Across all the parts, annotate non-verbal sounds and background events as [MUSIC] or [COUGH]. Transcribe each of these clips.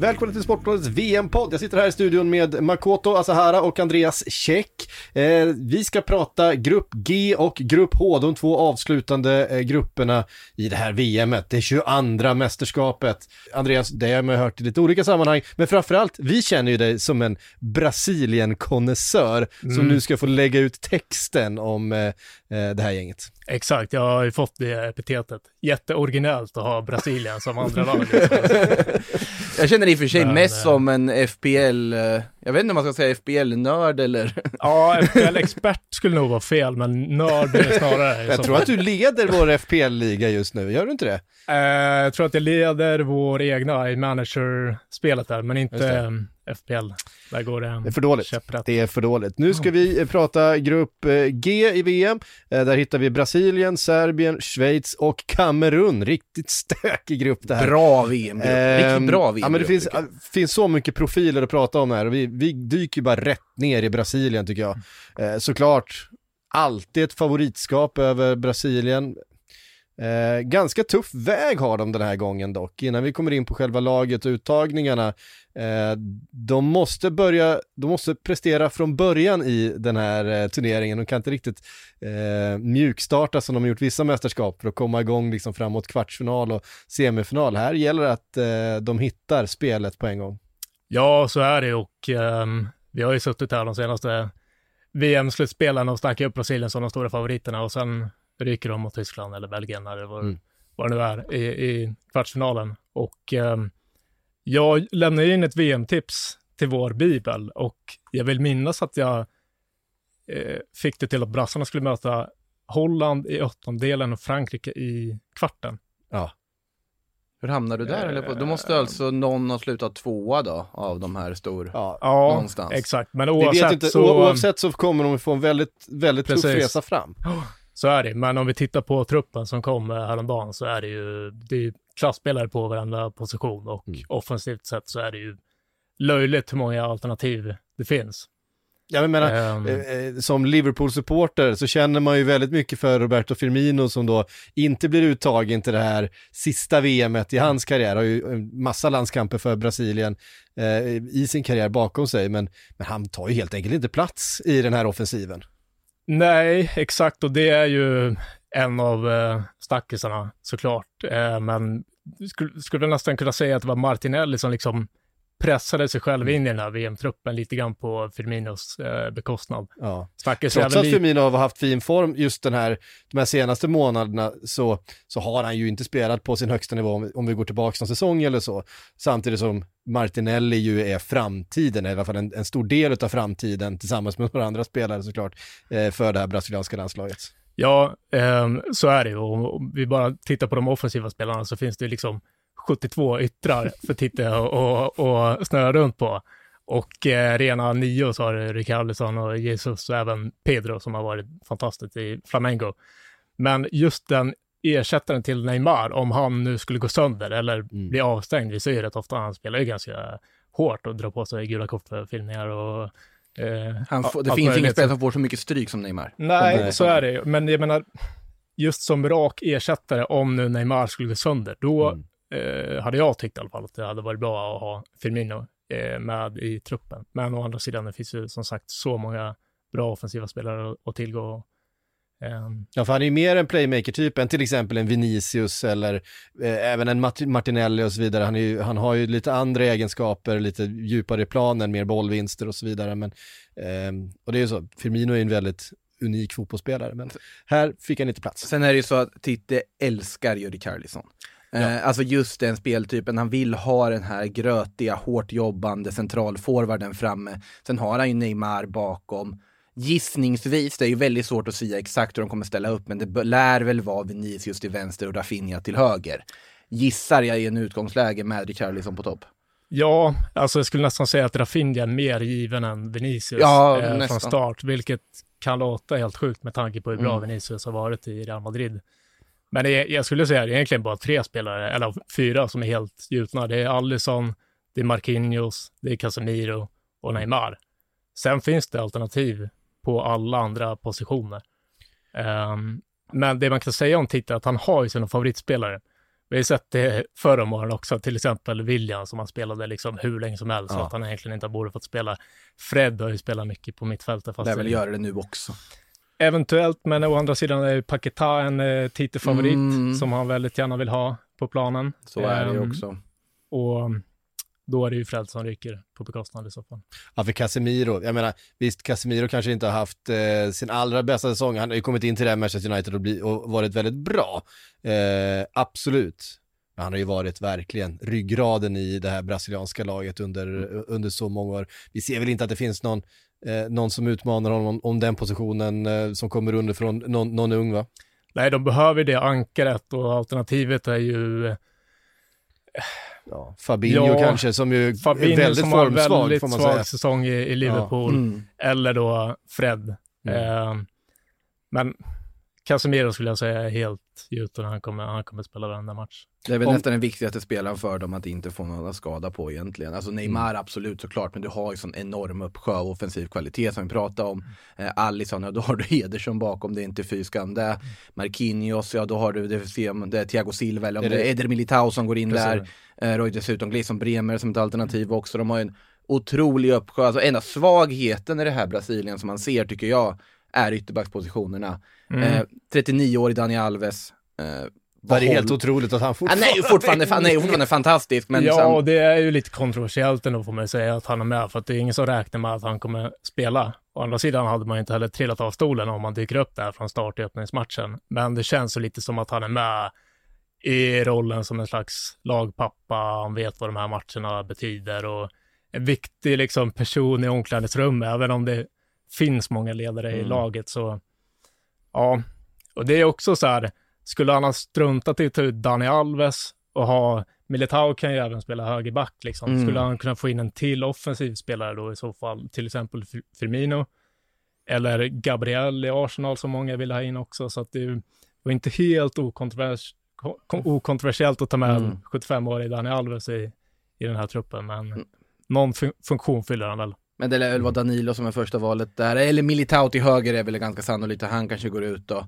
Välkommen till Sportbladets VM-podd. Jag sitter här i studion med Makoto Asahara och Andreas Käck. Eh, vi ska prata Grupp G och Grupp H, de två avslutande eh, grupperna i det här VMet, det 22 mästerskapet. Andreas, det har man hört i lite olika sammanhang, men framförallt, vi känner ju dig som en Brasilien-konnässör som Mm. nu ska få lägga ut texten om eh, det här gänget. Exakt, jag har ju fått det epitetet. Jätteoriginellt att ha Brasilien som andra [LAUGHS] lag. Liksom. Jag känner i och för sig Men, mest eh, som en FPL, eh, jag vet inte om man ska säga FPL-nörd eller... Ja, FPL-expert skulle nog vara fel, men nörd är snarare. Jag så tror att du leder vår FPL-liga just nu, gör du inte det? Eh, jag tror att jag leder vår egna i manager-spelet där, men inte eh, FPL. Där går det Det är för dåligt. käpprätt. Det är för dåligt. Nu ska vi eh, prata grupp eh, G i VM. Eh, Där hittar vi Brasilien, Serbien, Schweiz och Kamerun. Riktigt stökig grupp det här. Bra VM-grupp, Ehm, riktigt bra VM-grupp. Ja men det finns, finns så mycket profiler att prata om här vi, vi dyker ju bara rätt ner i Brasilien tycker jag. Eh, såklart, alltid ett favoritskap över Brasilien. Eh, ganska tuff väg har de den här gången dock, innan vi kommer in på själva laget och uttagningarna. Eh, de måste börja, de måste prestera från början i den här eh, turneringen. De kan inte riktigt eh, mjukstarta som de har gjort vissa mästerskap för att komma igång liksom framåt kvartsfinal och semifinal. Här gäller det att eh, de hittar spelet på en gång. Ja, så är det och ehm, vi har ju suttit här de senaste VM-slutspelen och snackat upp Brasilien som de stora favoriterna och sen ryker de mot Tyskland eller Belgien eller vad, Mm. vad det nu är i, i kvartsfinalen. Och ehm, jag lämnade in ett VM-tips till vår bibel och jag vill minnas att jag eh, fick det till att brassarna skulle möta Holland i åttondelen och Frankrike i kvarten. Ja, Hur hamnar du där? eller? på- Då måste alltså någon ha slutat tvåa då, av de här stor... ja. Ja, Någonstans. exakt. Men Vi oavsett vet inte, så... oavsett så kommer de få en väldigt, väldigt tuff Precis. resa fram. Så är det, men om vi tittar på truppen som kom eh, häromdagen så är det ju, det är klasspelare på varenda position och Mm. offensivt sett så är det ju löjligt hur många alternativ det finns. Jag menar, Ehm, eh, eh, som Liverpool-supporter så känner man ju väldigt mycket för Roberto Firmino som då inte blir uttagen till det här sista VMet i hans karriär. Har ju en massa landskamper för Brasilien eh, i sin karriär bakom sig, men, men han tar ju helt enkelt inte plats i den här offensiven nej, exakt, och det är ju en av eh, stackisarna såklart. Eh, men skulle, skulle nästan kunna säga att det var Martinelli som liksom pressade sig själv in i den här VM-truppen lite grann på Firminos eh, bekostnad. Ja. Trots att Firmino har haft fin form just den här, de här senaste månaderna så, så har han ju inte spelat på sin högsta nivå om, om vi går tillbaka någon säsong eller så. Samtidigt som Martinelli ju är framtiden, i alla fall en, en stor del av framtiden tillsammans med några andra spelare såklart, eh, för det här brasilianska landslaget. Ja, ehm, så är det ju. Om vi bara tittar på de offensiva spelarna så finns det liksom 72 yttrar för Titte och, och, och snöa runt på. Och eh, rena nio så har du Rickarlison och Jesus och även Pedro som har varit fantastiskt i Flamengo. Men just den ersättaren till Neymar, om han nu skulle gå sönder eller Mm. bli avstängd, vi ser ju rätt ofta han spelar ju ganska hårt och drar på sig gula kort för filmningar och eh, Han får, det finns ingen möjligt. spelare som får så mycket stryk som Neymar. Nej, Nej. så är det ju. Men jag menar, just som rak ersättare, om nu Neymar skulle gå sönder, då Mm. Eh, hade jag tyckt i alla fall att det hade varit bra att ha Firmino eh, med i truppen. Men å andra sidan, det finns ju som sagt så många bra offensiva spelare att, tillgå. Ehm, Ja, för han är ju mer en playmaker-typ än till exempel en Vinicius eller eh, även en Mart- Martinelli och så vidare. Han, är ju, han har ju lite andra egenskaper, lite djupare i planen, mer bollvinster och så vidare. Men, ehm, och det är ju så, Firmino är ju en väldigt unik fotbollsspelare, men här fick han inte plats. Sen är det ju så att Titte älskar ju Richarlison. Eh, alltså just den speltypen, han vill ha den här grötiga, hårt jobbande centralforwarden framme. Sen har han ju Neymar bakom. Gissningsvis, det är ju väldigt svårt att säga exakt hur de kommer ställa upp, men det lär väl vara Vinicius till vänster och Rafinha till höger. Gissar jag i en utgångsläge med Richarlison på topp. Ja, alltså jag skulle nästan säga att Rafinha är mer given än Vinicius Ja, eh, från start, vilket kan låta helt sjukt med tanke på hur bra Mm. Vinicius har varit i Real Madrid. Men det jag skulle säga att det är egentligen bara tre spelare, eller fyra, som är helt gjutna. Det är Alisson, det är Marquinhos, det är Casemiro och Neymar. Sen finns det alternativ på alla andra positioner. Ehm, men det man kan säga om Titta är att han har ju sina favoritspelare. Vi har ju sett det förra om åren också, till exempel William som han spelade liksom hur länge som helst, så Ja. att han egentligen inte borde fått spela. Fred har ju spelat mycket på mittfältet. Fast det- göra det nu också. Eventuellt, men å andra sidan är Paketa en eh, Tite-favorit Mm. som han väldigt gärna vill ha på planen. Så är det ju Ehm, också. Och då är det ju Fred som ryker på bekostnad i så fall. Ja, för Casemiro, jag menar, visst Casemiro kanske inte har haft eh, sin allra bästa säsong, han har ju kommit in till det här Manchester United och, bli, och varit väldigt bra, eh, absolut. Men han har ju varit verkligen ryggraden i det här brasilianska laget under, under så många år. Vi ser väl inte att det finns någon, eh, någon som utmanar honom om, om den positionen eh, som kommer underifrån, någon, någon ung va? Nej, de behöver det ankaret och alternativet är ju Ja, Fabinho Ja, kanske som ju är Fabinho väldigt som har väldigt får man svag säga. säsong i, i Liverpool. Mm. Eller då Fred. Mm. Eh, men Casemiro skulle jag säga är helt gjuten. Han kommer, han kommer spela varenda match. Det är väl Om- nästan den viktigaste spelaren för dem att inte få någon skada på egentligen. Alltså Neymar absolut såklart, men du har ju sån enorm uppsjö av offensiv kvalitet som vi pratade om. Eh, Alisson, ja då har du Ederson bakom, det är inte fy skam det. Marquinhos, ja då har du, det, man, det är Thiago Silva eller om Är det det- är Eder Militao som går in Precis. där. Eh, du har ju dessutom Gleison Bremer som ett alternativ också. De har ju en otrolig uppsjö, alltså enda svagheten i det här Brasilien som man ser tycker jag är ytterbackspositionerna. Mm. Eh, 39-årig Dani Alves. Eh, Det är helt otroligt att han han fortfarande... är ju fortfarande, han är ju fortfarande fantastisk, men ja, sam- och det är ju lite kontroversiellt ändå får man ju säga att han är med, för att det är ingen som räknar med att han kommer spela. Å andra sidan hade man inte heller trillat av stolen om man dyker upp där från start i öppningsmatchen. Men det känns ju lite som att han är med i rollen som en slags lagpappa, han vet vad de här matcherna betyder och en viktig liksom person i omklädningsrummet, även om det finns många ledare i Mm. laget så, ja, och det är också så här, skulle han ha struntat i att ta ut Dani Alves och ha, Militao kan ju även spela högerback liksom, Mm. skulle han kunna få in en till offensiv spelare då i så fall, till exempel Fir- Firmino, eller Gabriel i Arsenal som många vill ha in också, så att det var inte helt okontrovers ko- okontroversiellt att ta med Mm. en 75-årig Dani Alves i, i den här truppen, men Mm. någon fun- funktion fyller han väl. Men det lär väl vara Danilo som är första valet där, eller Militao till höger är väl ganska sannolikt att han kanske går ut då.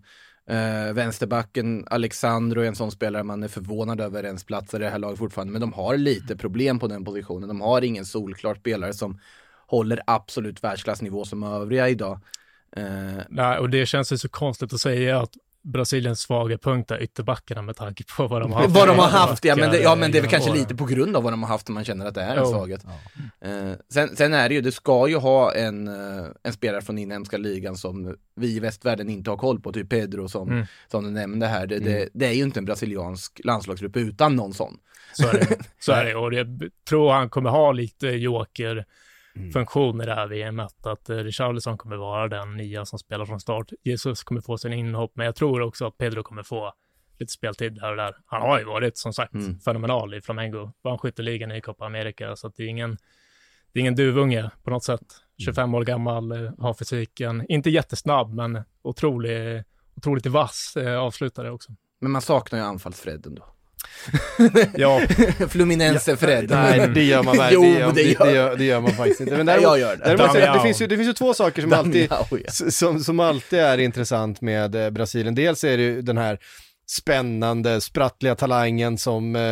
Uh, vänsterbacken Alexandro är en sån spelare man är förvånad över ens platser i det här laget fortfarande, men de har lite problem på den positionen. De har ingen solklar spelare som håller absolut världsklassnivå som övriga idag. Uh, Nej, och det känns ju så konstigt att säga att Brasiliens svaga punkt är ytterbackarna med tanke på vad de har haft. vad de har haft, ja men, det, ja men det är väl kanske åren. lite på grund av vad de har haft som man känner att det är en svaghet. Eh, sen, sen är det ju, du ska ju ha en, eh, en spelare från inhemska ligan som vi i västvärlden inte har koll på, typ Pedro som, Mm. som du nämnde här. Det, det, det är ju inte en brasiliansk landslagsgrupp utan någon sån. Så är det. [LAUGHS] Så är det. Och jag tror han kommer ha lite joker Mm. funktion i det här VMet, att eh, Richarlison kommer vara den nia som spelar från start. Jesus kommer få sin inhopp, men jag tror också att Pedro kommer få lite speltid här och där. Han har ju varit, som sagt, Mm. fenomenal i Flamengo. Vann skytteligan i Copa America, så att det är ingen, det är ingen duvunge på något sätt. 25 år gammal, eh, har fysiken, inte jättesnabb, men otrolig, otroligt vass eh, avslutare också. Men man saknar ju anfallsfred ändå. Ja, [LAUGHS] Fluminense-Fred. Nej, det gör man [LAUGHS] Jo, verkligen. det det, gör- det, gör, det gör man faktiskt inte. Men [LAUGHS] däremot, jag gör det. däremot, det, finns ju, det finns ju två saker som alltid, som, som alltid är intressant med eh, Brasilien. Dels är det ju den här spännande, sprattliga talangen som eh,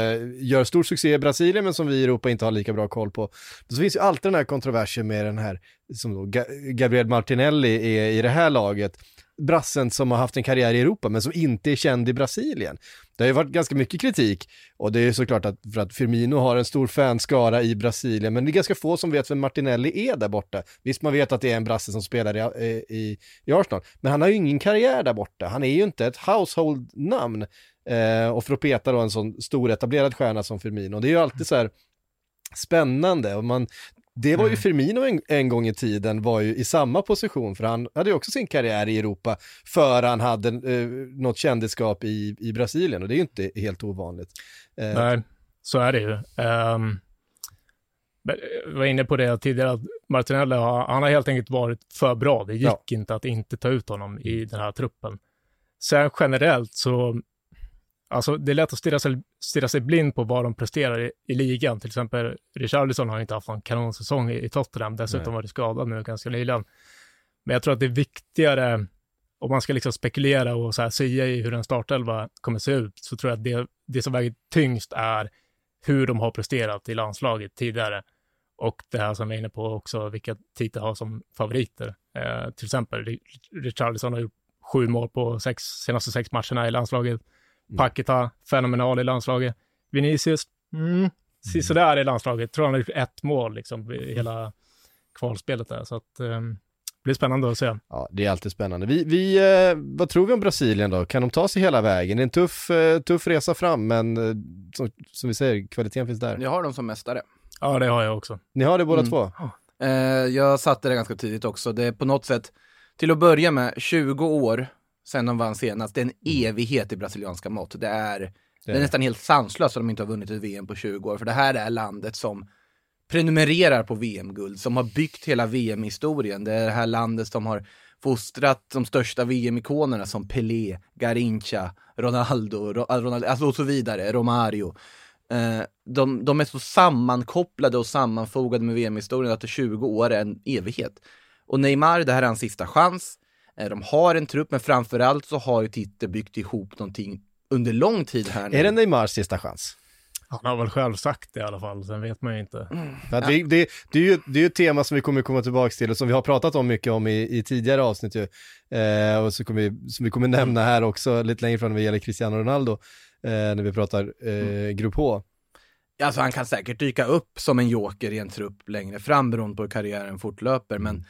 gör stor succé i Brasilien men som vi i Europa inte har lika bra koll på. Så finns ju alltid den här kontroversen med den här, som då Ga- Gabriel Martinelli är i det här laget, brassen som har haft en karriär i Europa men som inte är känd i Brasilien. Det har ju varit ganska mycket kritik och det är såklart att för att Firmino har en stor fanskara i Brasilien men det är ganska få som vet vem Martinelli är där borta. Visst man vet att det är en brasse som spelar i, eh, i, i Arsenal men han har ju ingen karriär där borta. Han är ju inte ett household-namn eh, och för att peta då en sån stor etablerad stjärna som Firmino. Det är ju alltid så här spännande och man, det var ju Firmino en, en gång i tiden var ju i samma position för han hade ju också sin karriär i Europa för han hade eh, något kändisskap i, i Brasilien och det är ju inte helt ovanligt. Eh, Nej, så är det ju. Um, jag var inne på det tidigare, att Martinelli har, han har helt enkelt varit för bra. Det gick Ja. inte att inte ta ut honom i den här truppen. Sen generellt så, alltså det är lätt att stirra sig, stirra sig blind på vad de presterar i, i ligan. Till exempel Richarlison har inte haft någon kanonsäsong i, i Tottenham, dessutom varit skadad nu ganska nyligen. Men jag tror att det är viktigare, om man ska liksom spekulera och så här säga i hur en startelva kommer se ut, så tror jag att det, det som väger tyngst är hur de har presterat i landslaget tidigare. Och det här som jag är inne på också, vilka Tite har som favoriter. Eh, till exempel, Ri- Richarlison har gjort sju mål på sex, senaste sex matcherna i landslaget. Paketa, fenomenal i landslaget. Vinicius, mm, sådär i landslaget. Tror han har gjort ett mål liksom i hela kvalspelet där. Så att, eh, det blir spännande att se. Ja, det är alltid spännande. Vi, vi, eh, vad tror vi om Brasilien då? Kan de ta sig hela vägen? Det är en tuff, eh, tuff resa fram, men eh, som, som vi säger, kvaliteten finns där. Jag har dem som mästare. Ja, det har jag också. Ni har det båda Mm. två? Jag satte det ganska tidigt också. Det är på något sätt, till att börja med, 20 år sedan de vann senast. Det är en evighet i brasilianska mått. Det är, det är är. nästan helt sanslöst att de inte har vunnit ett VM på 20 år. För det här är landet som prenumererar på VM-guld, som har byggt hela VM-historien. Det är det här landet som har fostrat de största VM-ikonerna som Pelé, Garincha, Ronaldo, Ro- Ronaldo alltså och så vidare, Romario. Eh, de, de är så sammankopplade och sammanfogade med VM-historien att 20 år är en evighet. Och Neymar, det här är hans sista chans. Eh, de har en trupp, men framförallt så har ju Titte byggt ihop någonting under lång tid här nu. Är det Neymars sista chans? Han har väl själv sagt det i alla fall, sen vet man ju inte. Att vi, det, det, är ju, det är ju ett tema som vi kommer komma tillbaka till och som vi har pratat om mycket om i, i tidigare avsnitt ju. Eh, och så kommer vi, som vi kommer nämna här också lite längre fram när det gäller Cristiano Ronaldo, eh, när vi pratar eh, grupp H. Alltså han kan säkert dyka upp som en joker i en trupp längre fram beroende på hur karriären fortlöper. Men,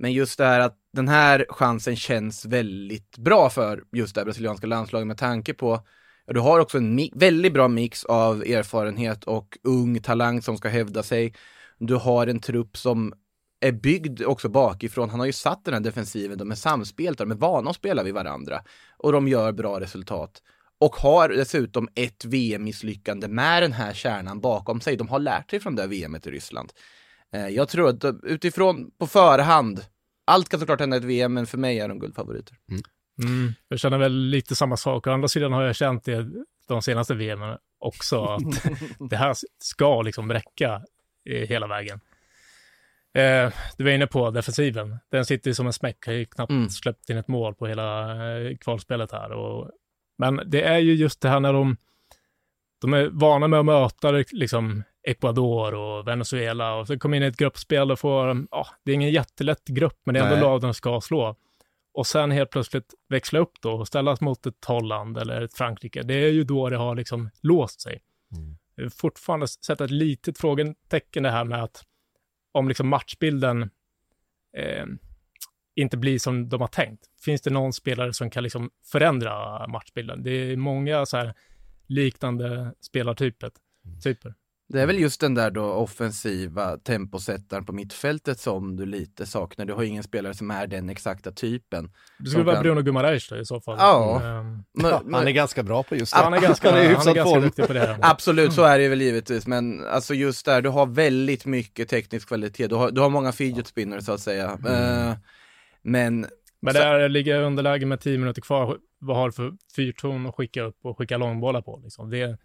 men just det här att den här chansen känns väldigt bra för just det här brasilianska landslaget med tanke på Ja, du har också en mi- väldigt bra mix av erfarenhet och ung talang som ska hävda sig. Du har en trupp som är byggd också bakifrån. Han har ju satt den här defensiven, de är samspelta, de är vana att spela vid varandra. Och de gör bra resultat. Och har dessutom ett VM-misslyckande med den här kärnan bakom sig. De har lärt sig från det här VMet i Ryssland. Eh, jag tror att de- utifrån, på förhand, allt kan såklart hända i ett VM, men för mig är de guldfavoriter. Mm, jag känner väl lite samma sak. Å andra sidan har jag känt det de senaste VM också, att [LAUGHS] det här ska liksom räcka eh, hela vägen. Eh, du var inne på defensiven. Den sitter ju som en smäck. Har ju knappt Mm. släppt in ett mål på hela eh, kvalspelet här. Och, men det är ju just det här när de, de är vana med att möta liksom Ecuador och Venezuela och så kommer in i ett gruppspel och får, ja, det är ingen jättelätt grupp, men det är ändå Nej. lag de ska slå. Och sen helt plötsligt växla upp då och ställas mot ett Holland eller ett Frankrike. Det är ju då det har liksom låst sig. Vill Fortfarande sätta ett litet frågetecken det här med att om liksom matchbilden eh, inte blir som de har tänkt. Finns det någon spelare som kan liksom förändra matchbilden? Det är många så här liknande spelartyper. Typer. Det är väl just den där då offensiva temposättaren på mittfältet som du lite saknar. Du har ingen spelare som är den exakta typen. Det skulle vara kan- Bruno Guimaraes då i så fall. Ja. Ehm, Men, Ja, [LAUGHS] men, han är ganska bra på just det. han är ganska, han är i han är ganska duktig på det. Absolut, så är det väl givetvis, men alltså just där, du har väldigt mycket teknisk kvalitet. Du har, du har många fidget spinners så att säga. Eh, men Men där ligger underläge med 10 minuter kvar. Vad har du för fyrton att skicka upp och skicka långbollar på? Liksom? Det,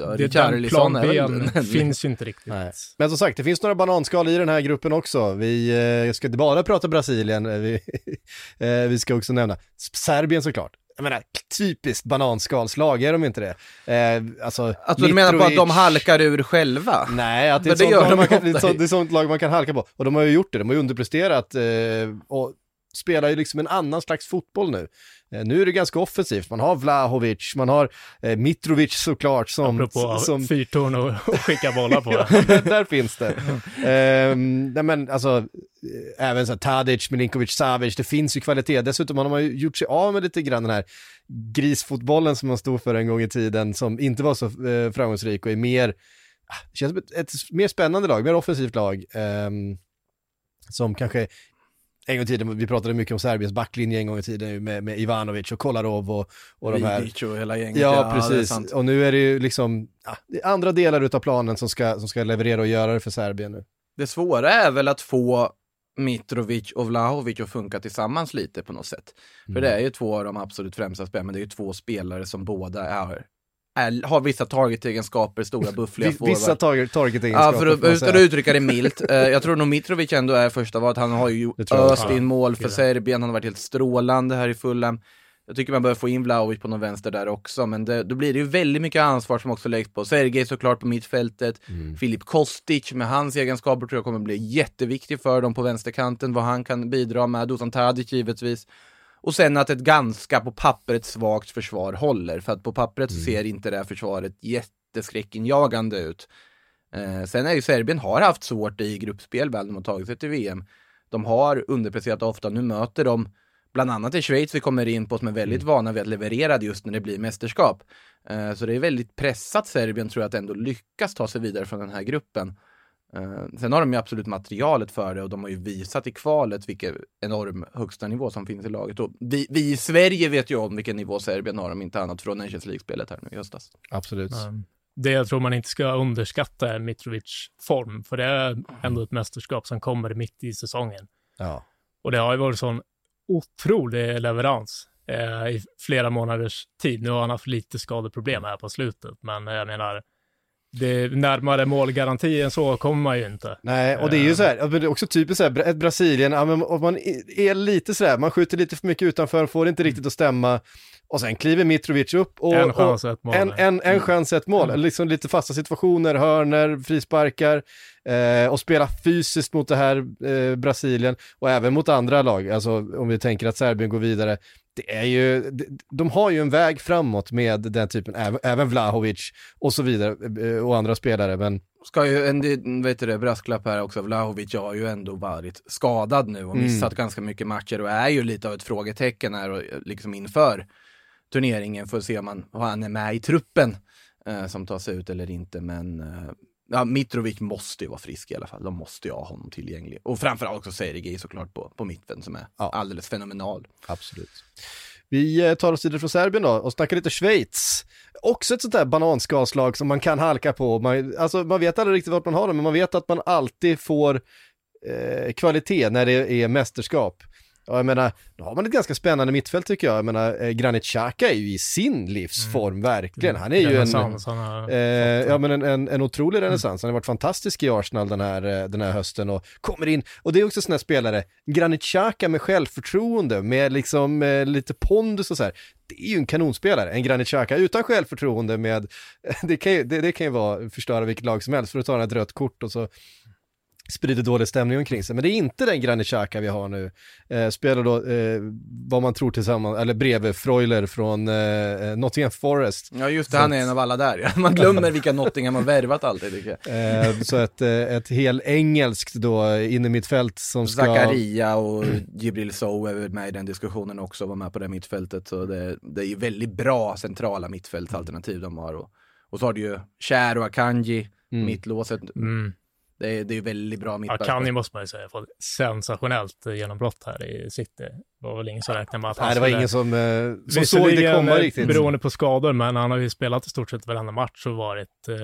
ja, det, den plan B finns ju inte riktigt. [LAUGHS] Nej. Men som sagt, det finns några bananskal i den här gruppen också. Vi eh, ska inte bara prata Brasilien, eh, vi, [LAUGHS] eh, vi ska också nämna Serbien såklart. jag menar, typiskt bananskalslag, är de inte det? Eh, alltså, Alltså du menar på att de halkar ur själva? Nej, att det är, det sånt gör lag de man kan, det är sånt- det är sånt lag man kan halka på. Och de har ju gjort det, de har ju underpresterat eh, och spelar ju liksom en annan slags fotboll nu. Eh, nu är det ganska offensivt, man har Vlahovic, man har eh, Mitrovic såklart som... Apropå som fyrtorn och, och skicka bollar på. [LAUGHS] ja, där finns det. Ehm, nej men alltså, eh, även så här Tadic, Milinkovic, Savic, det finns ju kvalitet. Dessutom har man ju gjort sig av med lite grann den här grisfotbollen som man stod för en gång i tiden, som inte var så eh, framgångsrik och är mer, ah, känns som ett, ett mer spännande lag, mer offensivt lag. ehm, som kanske en gång i tiden, vi pratade mycket om Serbiens backlinje en gång i tiden med, med Ivanovic och Kolarov och, och de här. Vidic och hela gänget. Ja, är precis. och nu är det ju liksom ja, andra delar utav planen som ska, som ska leverera och göra det för Serbien nu. Det svåra är väl att få Mitrovic och Vlahovic att funka tillsammans lite på något sätt. För Mm. det är ju två av de absolut främsta spelarna, men det är ju två spelare som båda är, är har vissa target-egenskaper, stora buffliga Vi- Vissa target-egenskaper Ja, för att, uttrycka det milt. Eh, jag tror nog Mitrovic ändå är första valet. Han har ju öst in mål för. Serbien. Han har varit helt strålande här i Fulham. Jag tycker man bör få in Vlahovic på någon vänster där också, men det, då blir det ju väldigt mycket ansvar som också läggs på Sergej såklart på mittfältet. Mm. Filip Kostic med hans egenskaper tror jag kommer bli jätteviktig för dem på vänsterkanten, vad han kan bidra med. Dusan Tadic givetvis. Och sen att ett ganska på pappret svagt försvar håller, för att på pappret så ser inte det här försvaret jätteskräckinjagande ut. Eh, sen är ju Serbien har haft svårt i gruppspel väl de har tagit sig till VM. De har underpresterat ofta, nu möter de bland annat i Schweiz vi kommer in på som är väldigt vana vid att leverera just när det blir mästerskap. Eh, så det är väldigt pressat Serbien tror jag att ändå lyckas ta sig vidare från den här gruppen. Eh, sen har de ju absolut materialet för det och de har ju visat i kvalet vilken enorm högsta nivå som finns i laget. Och vi, vi i Sverige vet ju om vilken nivå Serbien har om inte annat från Nations League-spelet här nu i höstas. Absolut. Men Det jag tror man inte ska underskatta är Mitrovic form, för det är ändå ett mästerskap som kommer mitt i säsongen. Ja. Och det har ju varit sån otrolig leverans eh, i flera månaders tid. Nu har han haft lite skadeproblem här på slutet, men jag menar, det närmare målgaranti än så kommer man ju inte. Nej, och det är ju så här, det är också typiskt så här, ett Brasilien, och man är lite så här, man skjuter lite för mycket utanför, får det inte riktigt att stämma, och sen kliver Mitrovic upp och... en chans, ett mål. En, en, en chans, ett mål. Liksom lite fasta situationer, hörner, frisparkar eh, och spela fysiskt mot det här eh, Brasilien och även mot andra lag. Alltså om vi tänker att Serbien går vidare. Det är ju, de, har ju en väg framåt med den typen, även, Vlahovic och så vidare eh, och andra spelare. Men Ska ju, en vet du det, brasklapp här också, Vlahovic har ju ändå varit skadad nu och Mm. missat ganska mycket matcher och är ju lite av ett frågetecken här och liksom inför turneringen för att se om han, om han är med i truppen eh, som tar sig ut eller inte. Men eh, ja, Mitrovic måste ju vara frisk i alla fall. De måste ju ha honom tillgänglig. Och framförallt också Sergej såklart på, på mitten som är Ja. alldeles fenomenal. Absolut. Vi eh, tar oss vidare från Serbien då och snackar lite Schweiz. Också ett sånt där bananskalslag som man kan halka på. Man, alltså, man vet aldrig riktigt vart man har det, men man vet att man alltid får eh, kvalitet när det är mästerskap. Ja, jag menar, då har man ett ganska spännande mittfält tycker jag. Jag menar, eh, Granit Xhaka är ju i sin livsform, verkligen. Han är ju en... Har Eh, ja men en, en, en otrolig renässans, han har varit fantastisk i Arsenal den här, eh, den här hösten och kommer in, och det är också sådana spelare, Granit Xhaka med självförtroende, med liksom eh, lite pondus och så här, det är ju en kanonspelare, en Granit Xhaka utan självförtroende med, [LAUGHS] det kan ju, det, det kan ju vara, förstöra vilket lag som helst, för att ta ett rött kort och så sprider dålig stämning omkring sig. Men det är inte den Granit Xhaka vi har nu. Eh, spelar då, eh, vad man tror tillsammans, eller bredvid Freuler från eh, Nottingham Forest. Ja just det, han är en av alla där. ja. [LAUGHS] Man glömmer vilka Nottingham har värvat alltid tycker jag. Eh, så ett, eh, ett hel engelskt då in i mittfält som ska... Zakaria och Jibril Sow är med i den diskussionen också, var med på det mittfältet. Så det, det är ju väldigt bra centrala mittfältsalternativ de har. Och, och så har du ju Cher och Akanji, Mm. mittlåset. mm, Det är, det är ju väldigt bra mittback. Akanji måste man ju säga, fått sensationellt genombrott här i City. Det var väl ingen som räknade med att han Nej, det var ingen som, eh, som såg det komma eh, riktigt. Beroende på skador, men han har ju spelat i stort sett varenda match och varit eh,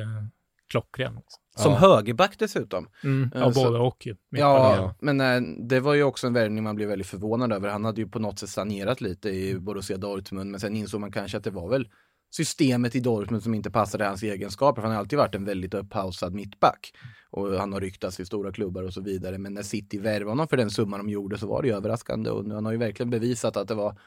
klockren. Liksom. Som Ja. högerback dessutom. Mm, Eh, ja, så- både och ju. Ja, ja. men eh, det var ju också en värvning man blev väldigt förvånad över. Han hade ju på något sätt sanerat lite i Borussia Dortmund, men sen insåg man kanske att det var väl systemet i Dortmund som inte passade hans egenskaper, för han har alltid varit en väldigt upphausad mittback. Och han har ryktats i stora klubbar och så vidare, men när City värvade honom för den summan de gjorde så var det ju överraskande och nu han har ju verkligen bevisat att det var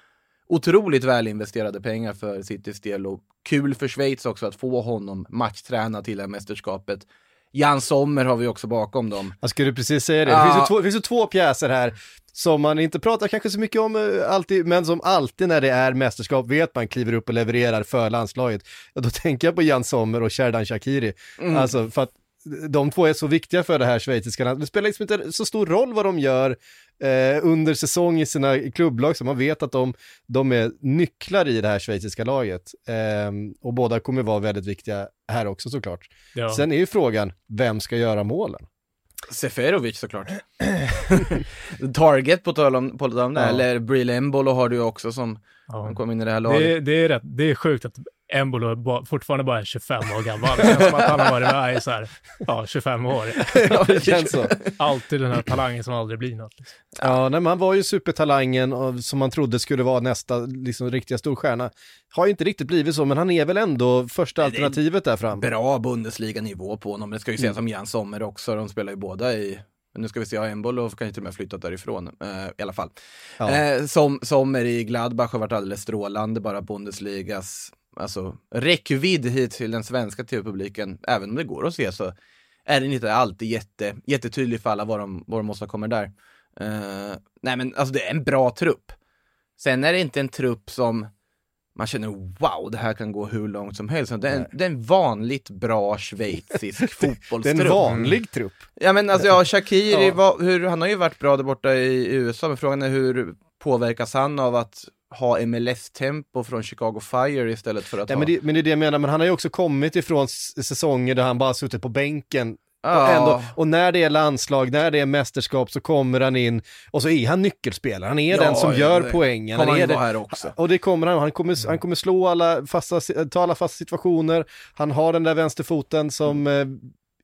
otroligt väl investerade pengar för Citys del och kul för Schweiz också att få honom matchträna till det här mästerskapet. Jan Sommer har vi också bakom dem. Jag skulle precis säga det. Det finns ju två, finns ju två pjäser här som man inte pratar kanske så mycket om eh, alltid, men som alltid när det är mästerskap vet man kliver upp och levererar för landslaget. Då tänker jag på Jan Sommer och Sherdan Shakiri. Mm. Alltså för att de två är så viktiga för det här schweiziska landet. Det spelar liksom inte så stor roll vad de gör eh, under säsong i sina klubblag, så man vet att de, de är nycklar i det här schweiziska laget. Eh, och båda kommer vara väldigt viktiga här också såklart. Ja. Sen är ju frågan, vem ska göra målen? Seferovic såklart. [LAUGHS] Target på tal om, på tal om det, Ja. eller Brill Embolo har du ju också som ja. kom in i det här laget. Det, det, är rätt, det är sjukt att Embolo ba, fortfarande bara är 25 år gammal. Det känns som att han har varit med i så här, ja, 25 år. [LAUGHS] Ja, det känns så. Alltid den här talangen som aldrig blir något. Liksom. Ja, nej, man var ju supertalangen och, som man trodde skulle vara nästa liksom, riktiga storstjärna. Har ju inte riktigt blivit så, men han är väl ändå första alternativet där fram. Bra Bundesliga-nivå på honom. Det ska ju sägas om Jan Sommer också. De spelar ju båda i nu ska vi se, ja, Embolo kan ju till och med flyttat därifrån eh, i alla fall. Ja. Eh, som, Sommer i Gladbach har varit alldeles strålande, bara Bundesligas alltså, räckvidd hit till den svenska tv-publiken, även om det går att se så är den inte alltid jätte, jättetydlig för alla vad de, vad de åstadkommer där. Eh, nej men alltså det är en bra trupp. Sen är det inte en trupp som man känner wow, det här kan gå hur långt som helst. Det är en, det är en vanligt bra schweizisk [LAUGHS] Det är fotbollstrupp. en vanlig trupp. Ja men alltså ja, Shakiri, Ja. Var, hur, han har ju varit bra där borta i USA, men frågan är hur påverkas han av att ha MLS-tempo från Chicago Fire istället för att Nej, ha... men, det, men det är det jag menar, men han har ju också kommit ifrån säsonger där han bara suttit på bänken. Och, ja, ändå, och när det är landslag, när det är mästerskap så kommer han in och så är han nyckelspelare. Han är Ja, den som gör det poängen. kommer Han är det, här också. Och det kommer han, han kommer, han kommer slå alla fasta, ta alla fasta situationer, han har den där vänsterfoten som eh,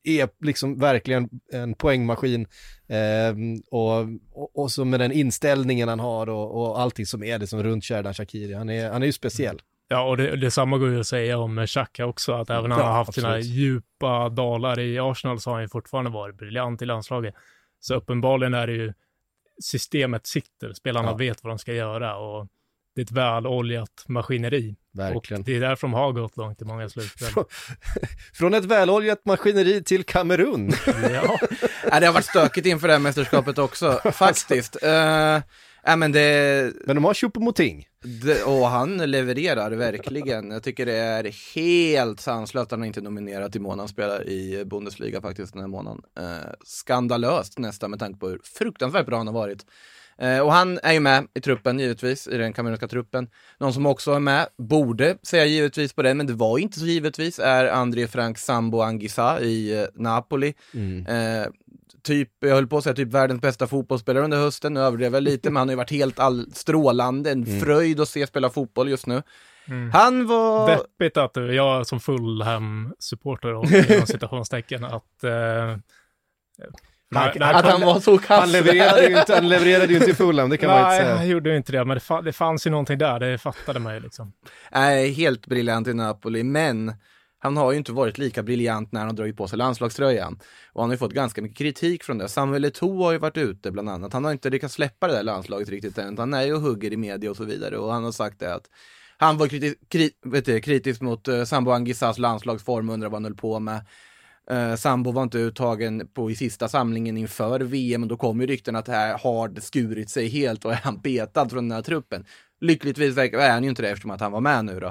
är liksom verkligen en poängmaskin. Eh, och, och, och så med den inställningen han har och, och allting som är det som runt Sherdan Shakiri, han är, han är ju speciell. Ja, och det, detsamma går ju att säga om Xhaka också, att även om Ja, han har haft sina absolut. djupa dalar i Arsenal så har han ju fortfarande varit briljant i landslaget. Så uppenbarligen är det ju systemet sitter, spelarna Ja. vet vad de ska göra och det är ett väloljat maskineri. Verkligen. Och det är därför de har gått långt i många slutspel. Från ett väloljat maskineri till Kamerun. [LAUGHS] ja. [LAUGHS] Ja, det har varit stökigt inför det här mästerskapet också, [LAUGHS] faktiskt. Uh, ja, men det, Men de har Choupo-Moting. och han levererar verkligen. Jag tycker det är helt sanslöst att han inte är nominerad till månadens spelare i Bundesliga faktiskt den här månaden. Eh, skandalöst nästan med tanke på hur fruktansvärt bra han har varit. Eh, och han är ju med i truppen givetvis, i den kamerunska truppen. Någon som också är med, borde säga givetvis på den, men det var inte så givetvis, är André Frank Sambo Anguissa i eh, Napoli. Eh, typ, jag höll på att säga typ världens bästa fotbollsspelare under hösten, nu överdrev jag lite, men han har ju varit helt all, strålande, en fröjd att se spela fotboll just nu. Mm. Han var... Deppigt att du, jag som Fulham-supporter och inom citationstecken, att... Eh, Han- nej, Att han var så kass. Han levererade ju inte, han levererade ju inte i Fulham, det kan man inte Nej, säga. han gjorde ju inte det, men det, fa- det fanns ju någonting där, det fattade man ju liksom. Nej, helt briljant i Napoli, men han har ju inte varit lika briljant när han har dragit på sig landslagströjan. Och han har ju fått ganska mycket kritik från det. Samuel Eto'o har ju varit ute bland annat. Han har inte lyckats släppa det där landslaget riktigt än. Han är ju och hugger i media och så vidare. Och han har sagt det att han var kriti kri vet du, kritisk mot uh, Sambo Angissas landslagsform och undrar vad han höll på med. Uh, Sambo var inte uttagen på i sista samlingen inför VM och då kom ju rykten att det här har skurit sig helt och är han betad från den här truppen. Lyckligtvis är han ju inte det eftersom att han var med nu då.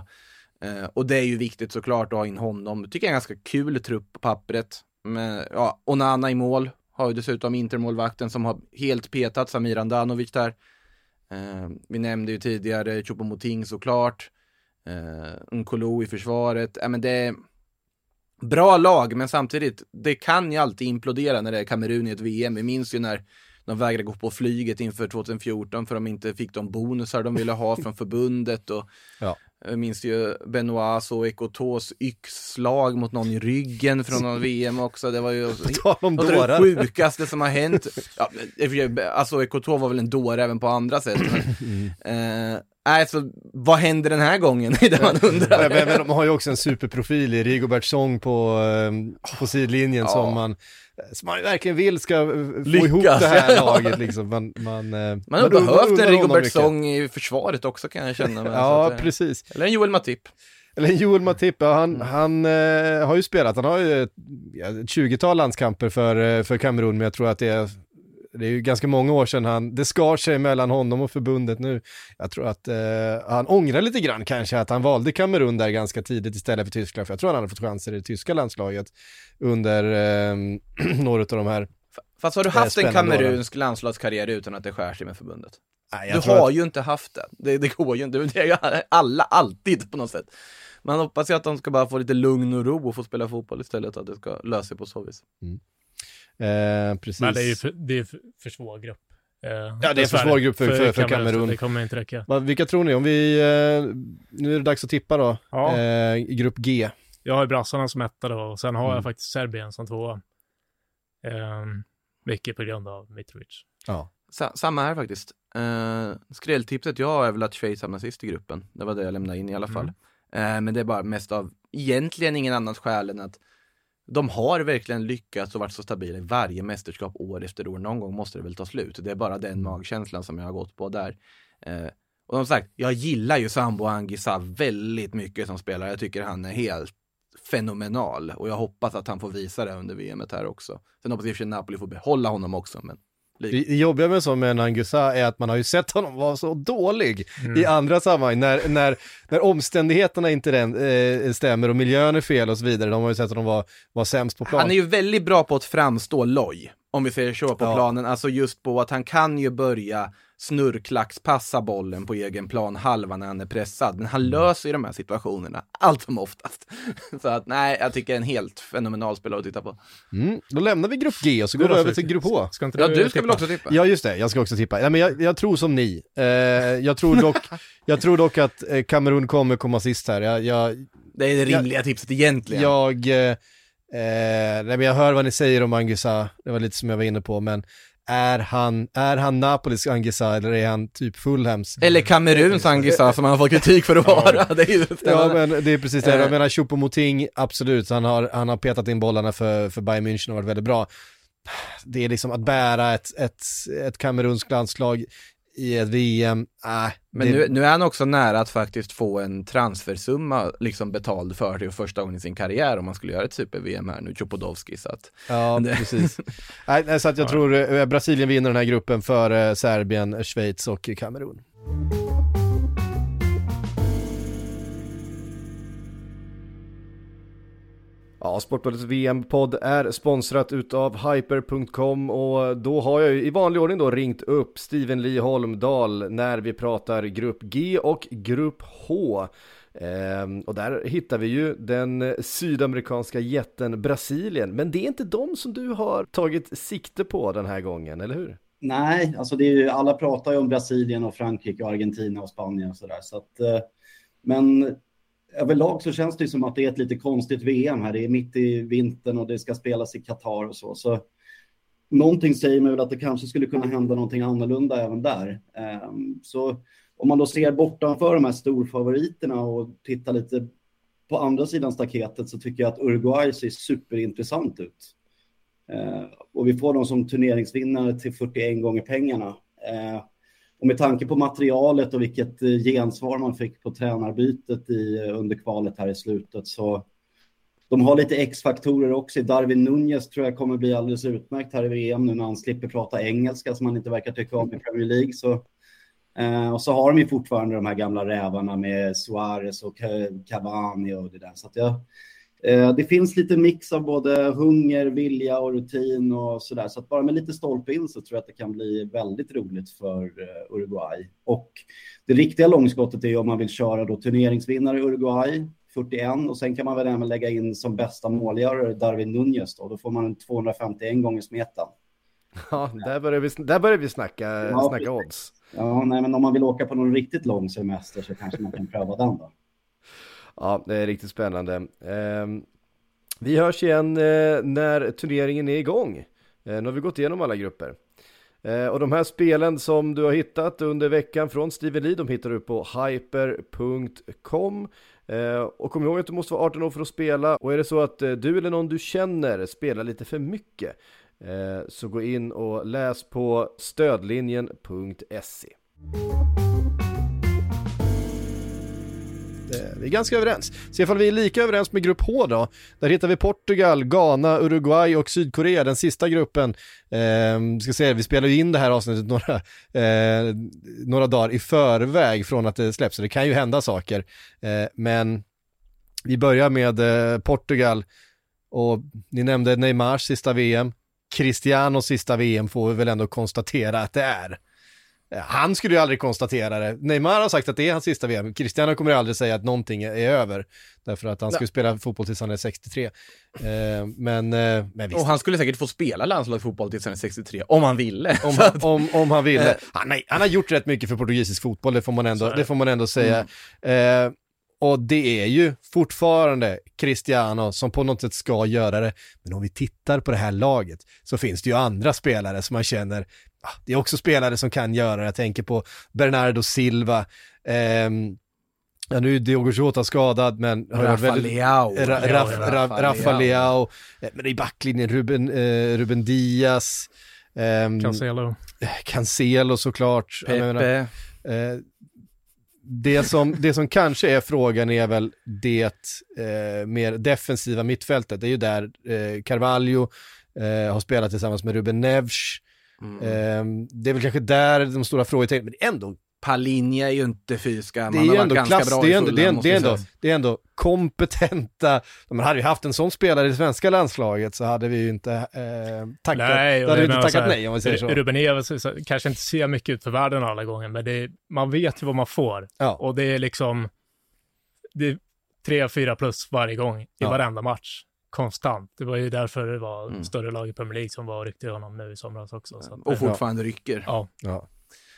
Uh, och det är ju viktigt såklart att ha in honom. Tycker jag är en ganska kul trupp på pappret. Men, ja, Onana i mål. Har ju dessutom Intermålvakten som har helt petat Samir Andanovic där. Uh, vi nämnde ju tidigare Choupo-Moting såklart. Eh, Nkolo i försvaret. Ja, men det är bra lag, men samtidigt, det kan ju alltid implodera när det är Kamerun i ett VM. Vi minns ju när de vägrade gå på flyget inför 2014 för de inte fick de bonusar de ville ha från förbundet. Och Ja jag minns ju Benoits och Ekotos yxslag mot någon i ryggen från någon VM också. Det var ju [LAUGHS] något av det sjukaste som har hänt. Ja, sig, alltså Ekoto var väl en dåre även på andra sätt. Men, [CLEARS THROAT] eh, nej, så vad händer den här gången? [LAUGHS] Det är det man undrar. Men, men de har ju också en superprofil i Rigobert Song på, eh, på sidlinjen Ja. som man, som man verkligen vill ska eh, få Lyckas. ihop det här [LAUGHS] laget liksom. Man, man, eh, Man har behövt en honom Rigobert mycket. Song i försvaret också kan jag känna. [LAUGHS] Så Ja, att, eh, precis. Eller en Joel Matip. Eller Joel Matip, ja, han, Mm. han eh, har ju spelat, han har ju ett, ja, ett 20-tal landskamper för, för Kamerun, men jag tror att det är, det är ju ganska många år sedan han, det skar sig mellan honom och förbundet nu. Jag tror att eh, han ångrar lite grann kanske att han valde Kamerun där ganska tidigt istället för Tyskland, för jag tror han hade fått chanser i det tyska landslaget under eh, [CLEARS THROAT] några av de här. Fast har du är haft en kamerunsk landslagskarriär utan att det skär sig med förbundet? Nej, jag Du har att, ju inte haft det. det. Det går ju inte. [LAUGHS] Det är ju alla, alltid på något sätt. Man hoppas ju att de ska bara få lite lugn och ro och få spela fotboll istället, att det ska lösa sig på så vis. eh, precis. Men det är ju för, det är för, för svår grupp. Eh, Ja, det är för svår grupp för- för- för Kamerun. Det kommer inte räcka. Va, vilka tror ni? Om vi, eh, nu är det dags att tippa då, Ja. eh, grupp G. Jag har ju brassarna som etta då, och sen har Mm. jag faktiskt Serbien som tvåa. Um, mycket på grund av Mitrovic. Ja. Sa samma här faktiskt. Uh, skrälltipset jag har är väl att Schweiz hamnar sist i gruppen. Det var det jag lämnade in i alla fall. Eh, men det är bara mest av, egentligen ingen annat skäl än att de har verkligen lyckats och varit så stabila i varje mästerskap år efter år. Någon gång måste det väl ta slut. Det är bara den magkänslan som jag har gått på där. Eh, och som sagt, jag gillar ju Sambo Angisa väldigt mycket som spelare. Jag tycker han är helt fenomenal och jag hoppas att han får visa det under VM här också. Sen hoppas jag sig Napoli får behålla honom också, men Det jobbiga med så med en Anguissa är att man har ju sett honom vara så dålig i andra sammanhang när, när, när omständigheterna inte den, eh, stämmer och miljön är fel och så vidare. De har ju sett honom vara, vara sämst på plan. Han är ju väldigt bra på att framstå loj, om vi säger så på Ja. planen. Alltså just på att han kan ju börja snurrklackspassa bollen på egen plan halva när han är pressad. Men han Mm. löser ju de här situationerna allt som oftast. [LAUGHS] Så att nej, jag tycker en helt fenomenal spelare att titta på. Mm, då lämnar vi grupp G och så går vi över till grupp H. Ska inte Ja, du ska tippa? väl också tippa? Ja, just det. Jag ska också tippa. Ja, men jag, jag tror som ni. Eh, jag, tror dock, [LAUGHS] jag tror dock att eh, Kamerun kommer komma sist här. Jag, jag, Det är det rimliga tipset egentligen. jag, eh, eh, nej, men jag hör vad ni säger om Anguissa. Det var lite som jag var inne på, men är han, är han Napolis Anguissa eller är han typ Fulhams? Eller Kameruns Angisa som han fått kritik för att vara. [LAUGHS] Det är Ja men det är precis det, jag Eh. menar Choupo-Moting, absolut, han har, han har petat in bollarna för, för Bayern München och varit väldigt bra. Det är liksom att bära ett, ett, ett kamerunskt landslag i ett VM, äh, Men det, nu, nu är han också nära att faktiskt få en transfersumma liksom betald för det första gången i sin karriär om man skulle göra ett super-VM här nu, Chopodowski. Så att Ja, [LAUGHS] det- precis. Nej, så att jag tror eh, Brasilien vinner den här gruppen för eh, Serbien, Schweiz och Kamerun. Ja, Sportbladets VM-podd är sponsrat utav Hyper.com och då har jag ju i vanlig ordning då ringt upp Steven Lee Holmdahl när vi pratar grupp G och grupp H. Ehm, och där hittar vi ju den sydamerikanska jätten Brasilien, men det är inte de som du har tagit sikte på den här gången, eller hur? Nej, alltså det är ju, alla pratar ju om Brasilien och Frankrike och Argentina och Spanien och sådär. Så att, eh, men överlag så känns det som att det är ett lite konstigt VM här. Det är mitt i vintern och det ska spelas i Qatar och så. så någonting säger mig väl att det kanske skulle kunna hända någonting annorlunda även där. Ehm, så om man då ser bortanför de här storfavoriterna och tittar lite på andra sidan staketet så tycker jag att Uruguay ser superintressant ut. Ehm, och vi får dem som turneringsvinnare till 41 gånger pengarna. Ehm, och med tanke på materialet och vilket eh, gensvar man fick på tränarbytet i, eh, under kvalet här i slutet så de har lite X-faktorer också. Darwin Nunez tror jag kommer bli alldeles utmärkt här i VM nu när han slipper prata engelska som han inte verkar tycka om i Premier League. Så, eh, och så har de ju fortfarande de här gamla rävarna med Suarez och Cavani och det där. Så att jag, det finns lite mix av både hunger, vilja och rutin och sådär. Så att bara med lite stolpe in så tror jag att det kan bli väldigt roligt för eh, Uruguay. Och det riktiga långskottet är om man vill köra då turneringsvinnare Uruguay, 41, och sen kan man väl även lägga in som bästa målgörare Darwin Nunez då. Då får man en 251 gånger smeten. Ja, där börjar vi, där börjar vi snacka, Ja, snacka odds. Ja, nej, men om man vill åka på någon riktigt lång semester så kanske man kan pröva den då. Ja, det är riktigt spännande. Ehm, vi hörs igen eh, när turneringen är igång. Eh, nu har vi gått igenom alla grupper. Eh, och de här spelen som du har hittat under veckan från Steven Lee, de hittar du på hyper.com. Och kom ihåg att du måste vara 18 år för att spela. Och är det så att du eller någon du känner spelar lite för mycket, så gå in och läs på stödlinjen.se. Eh, vi är ganska överens. Se ifall vi är lika överens med grupp H då. Där hittar vi Portugal, Ghana, Uruguay och Sydkorea, den sista gruppen. Eh, ska säga, vi spelar ju in det här avsnittet några, eh, några dagar i förväg från att det släpps, så det kan ju hända saker. Eh, men vi börjar med eh, Portugal och ni nämnde Neymars sista VM. Cristianos sista VM får vi väl ändå konstatera att det är. Eh, Han skulle ju aldrig konstatera det. Neymar har sagt att det är hans sista VM. Cristiano kommer ju aldrig säga att någonting är över. Därför att han ju spela fotboll tills han är 63. Eh, men, eh, men visst. Och han skulle säkert få spela landslagsfotboll tills han är 63, om han ville. Om, han, om, om han ville. Han, har- han har gjort rätt mycket för portugisisk fotboll, det får man ändå, det får man ändå säga. Eh, och det är ju fortfarande Cristiano som på något sätt ska göra det. Men om vi tittar på det här laget så finns det ju andra spelare som man känner, det är också spelare som kan göra det. Jag tänker på Bernardo Silva. ehm, ja, nu är Diogo Jota skadad, men Rafa väldigt- Leao. Ra- Rafa Ra- Rafa Leao, eh, men i backlinjen Ruben, eh, Ruben Diaz, ehm, Cancelo. Cancelo såklart. Jag menar, Pepe. eh, det, som, det som kanske är frågan är väl det eh, mer defensiva mittfältet. Det är ju där eh, Carvalho eh, har spelat tillsammans med Ruben Neves. Mm. Eh, det är väl kanske där de stora frågetecknen, men det är ändå Palinja är ju inte fysiska. Man det är varit ändå klass, det är ändå, det är, Fulham, det är ändå, det är ändå kompetenta, man hade ju haft en sån spelare i det svenska landslaget så hade vi ju inte eh, tackat, Nej, hade vi inte tackat här, nej om vi säger så. Ruben Neves så- kanske inte ser mycket ut för världen alla gånger, men det man vet ju vad man får. Ja. Och det är liksom, det är tre, fyra plus varje gång i Ja. varenda match. Konstant. Det var ju därför det var Mm. större lag i Premier League som var och ryckte honom nu i somras också. Så att, Och eh, fortfarande rycker. ja. Ja.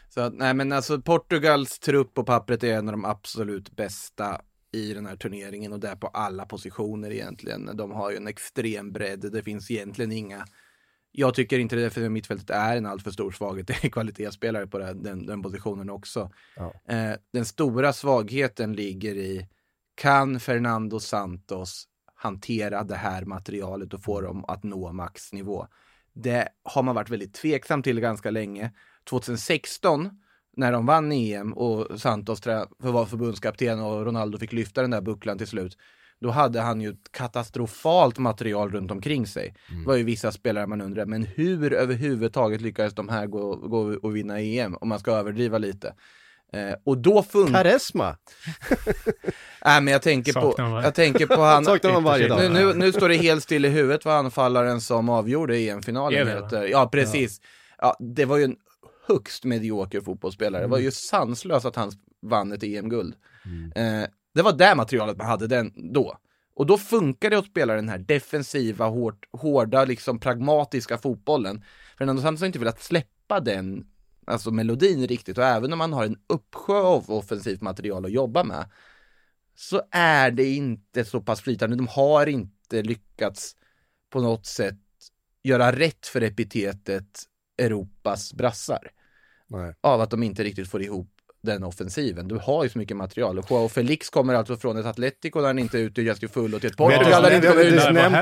Så att, nej men alltså Portugals trupp på pappret är en av de absolut bästa i den här turneringen och det är på alla positioner egentligen. De har ju en extrem bredd. Det finns egentligen inga jag tycker inte det defensiva mittfältet är en alltför stor svaghet. Det är kvalitetsspelare på den, den, den positionen också. Ja. Eh, den stora svagheten ligger i kan Fernando Santos hantera det här materialet och få dem att nå maxnivå? Det har man varit väldigt tveksam till ganska länge. 2016 när de vann EM och Santos var förbundskapten och Ronaldo fick lyfta den där bucklan till slut. Då hade han ju ett katastrofalt material runt omkring sig. Det var ju vissa spelare man undrar, men hur överhuvudtaget lyckades de här gå, gå och vinna EM? Om man ska överdriva lite. Eh, och då funkar... Karesma, [LAUGHS] Nej, men jag tänker på, jag tänker på han... [LAUGHS] saknar man varje dag. Nu, nu, nu står det helt still i huvudet vad anfallaren som avgjorde EM-finalen heter. Ja, precis. Ja, det var ju en högst medioker fotbollsspelare. Det var Mm. ju sanslöst att han vann ett EM-guld. Eh, det var det materialet man hade den då. Och då funkar det att spela den här defensiva, hårt, hårda, liksom pragmatiska fotbollen. Fernando Santos har inte velat släppa den alltså melodin riktigt och även om man har en uppsjö av offensivt material att jobba med så är det inte så pass flytande. De har inte lyckats på något sätt göra rätt för epitetet Europas brassar Nej. av att de inte riktigt får ihop den offensiven. Du har ju så mycket material. Och Joao Felix kommer alltså från ett Atletico där han inte utnyttjas till fullo till ett Portugal där han inte kommer ut.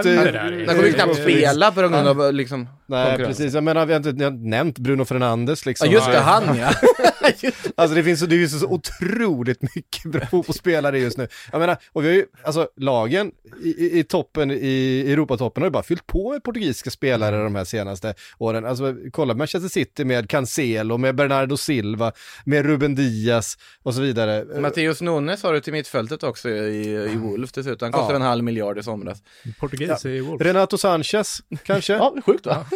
eh? Han kommer ju knappt spela på grund av liksom Nej, precis. Jag menar, vi har inte ni har inte nämnt Bruno Fernandes liksom. Ja just det, han ja. [LAUGHS] [LAUGHS] Alltså det finns så, det ju så otroligt mycket bra [LAUGHS] fotbollsspelare just nu. Jag menar, och vi har ju, alltså lagen i, i, toppen, i Europatoppen har ju bara fyllt på med portugisiska spelare de här senaste åren. Alltså kolla Manchester City med Cancelo, med Bernardo Silva, med Ruben Diaz och så vidare. Matteus Nunes har du till mittfältet också i, i Wolf dessutom. Han kostade Ja. en halv miljard i somras. Portugis i Wolves. Renato Sanchez kanske? [LAUGHS] Ja, sjukt va?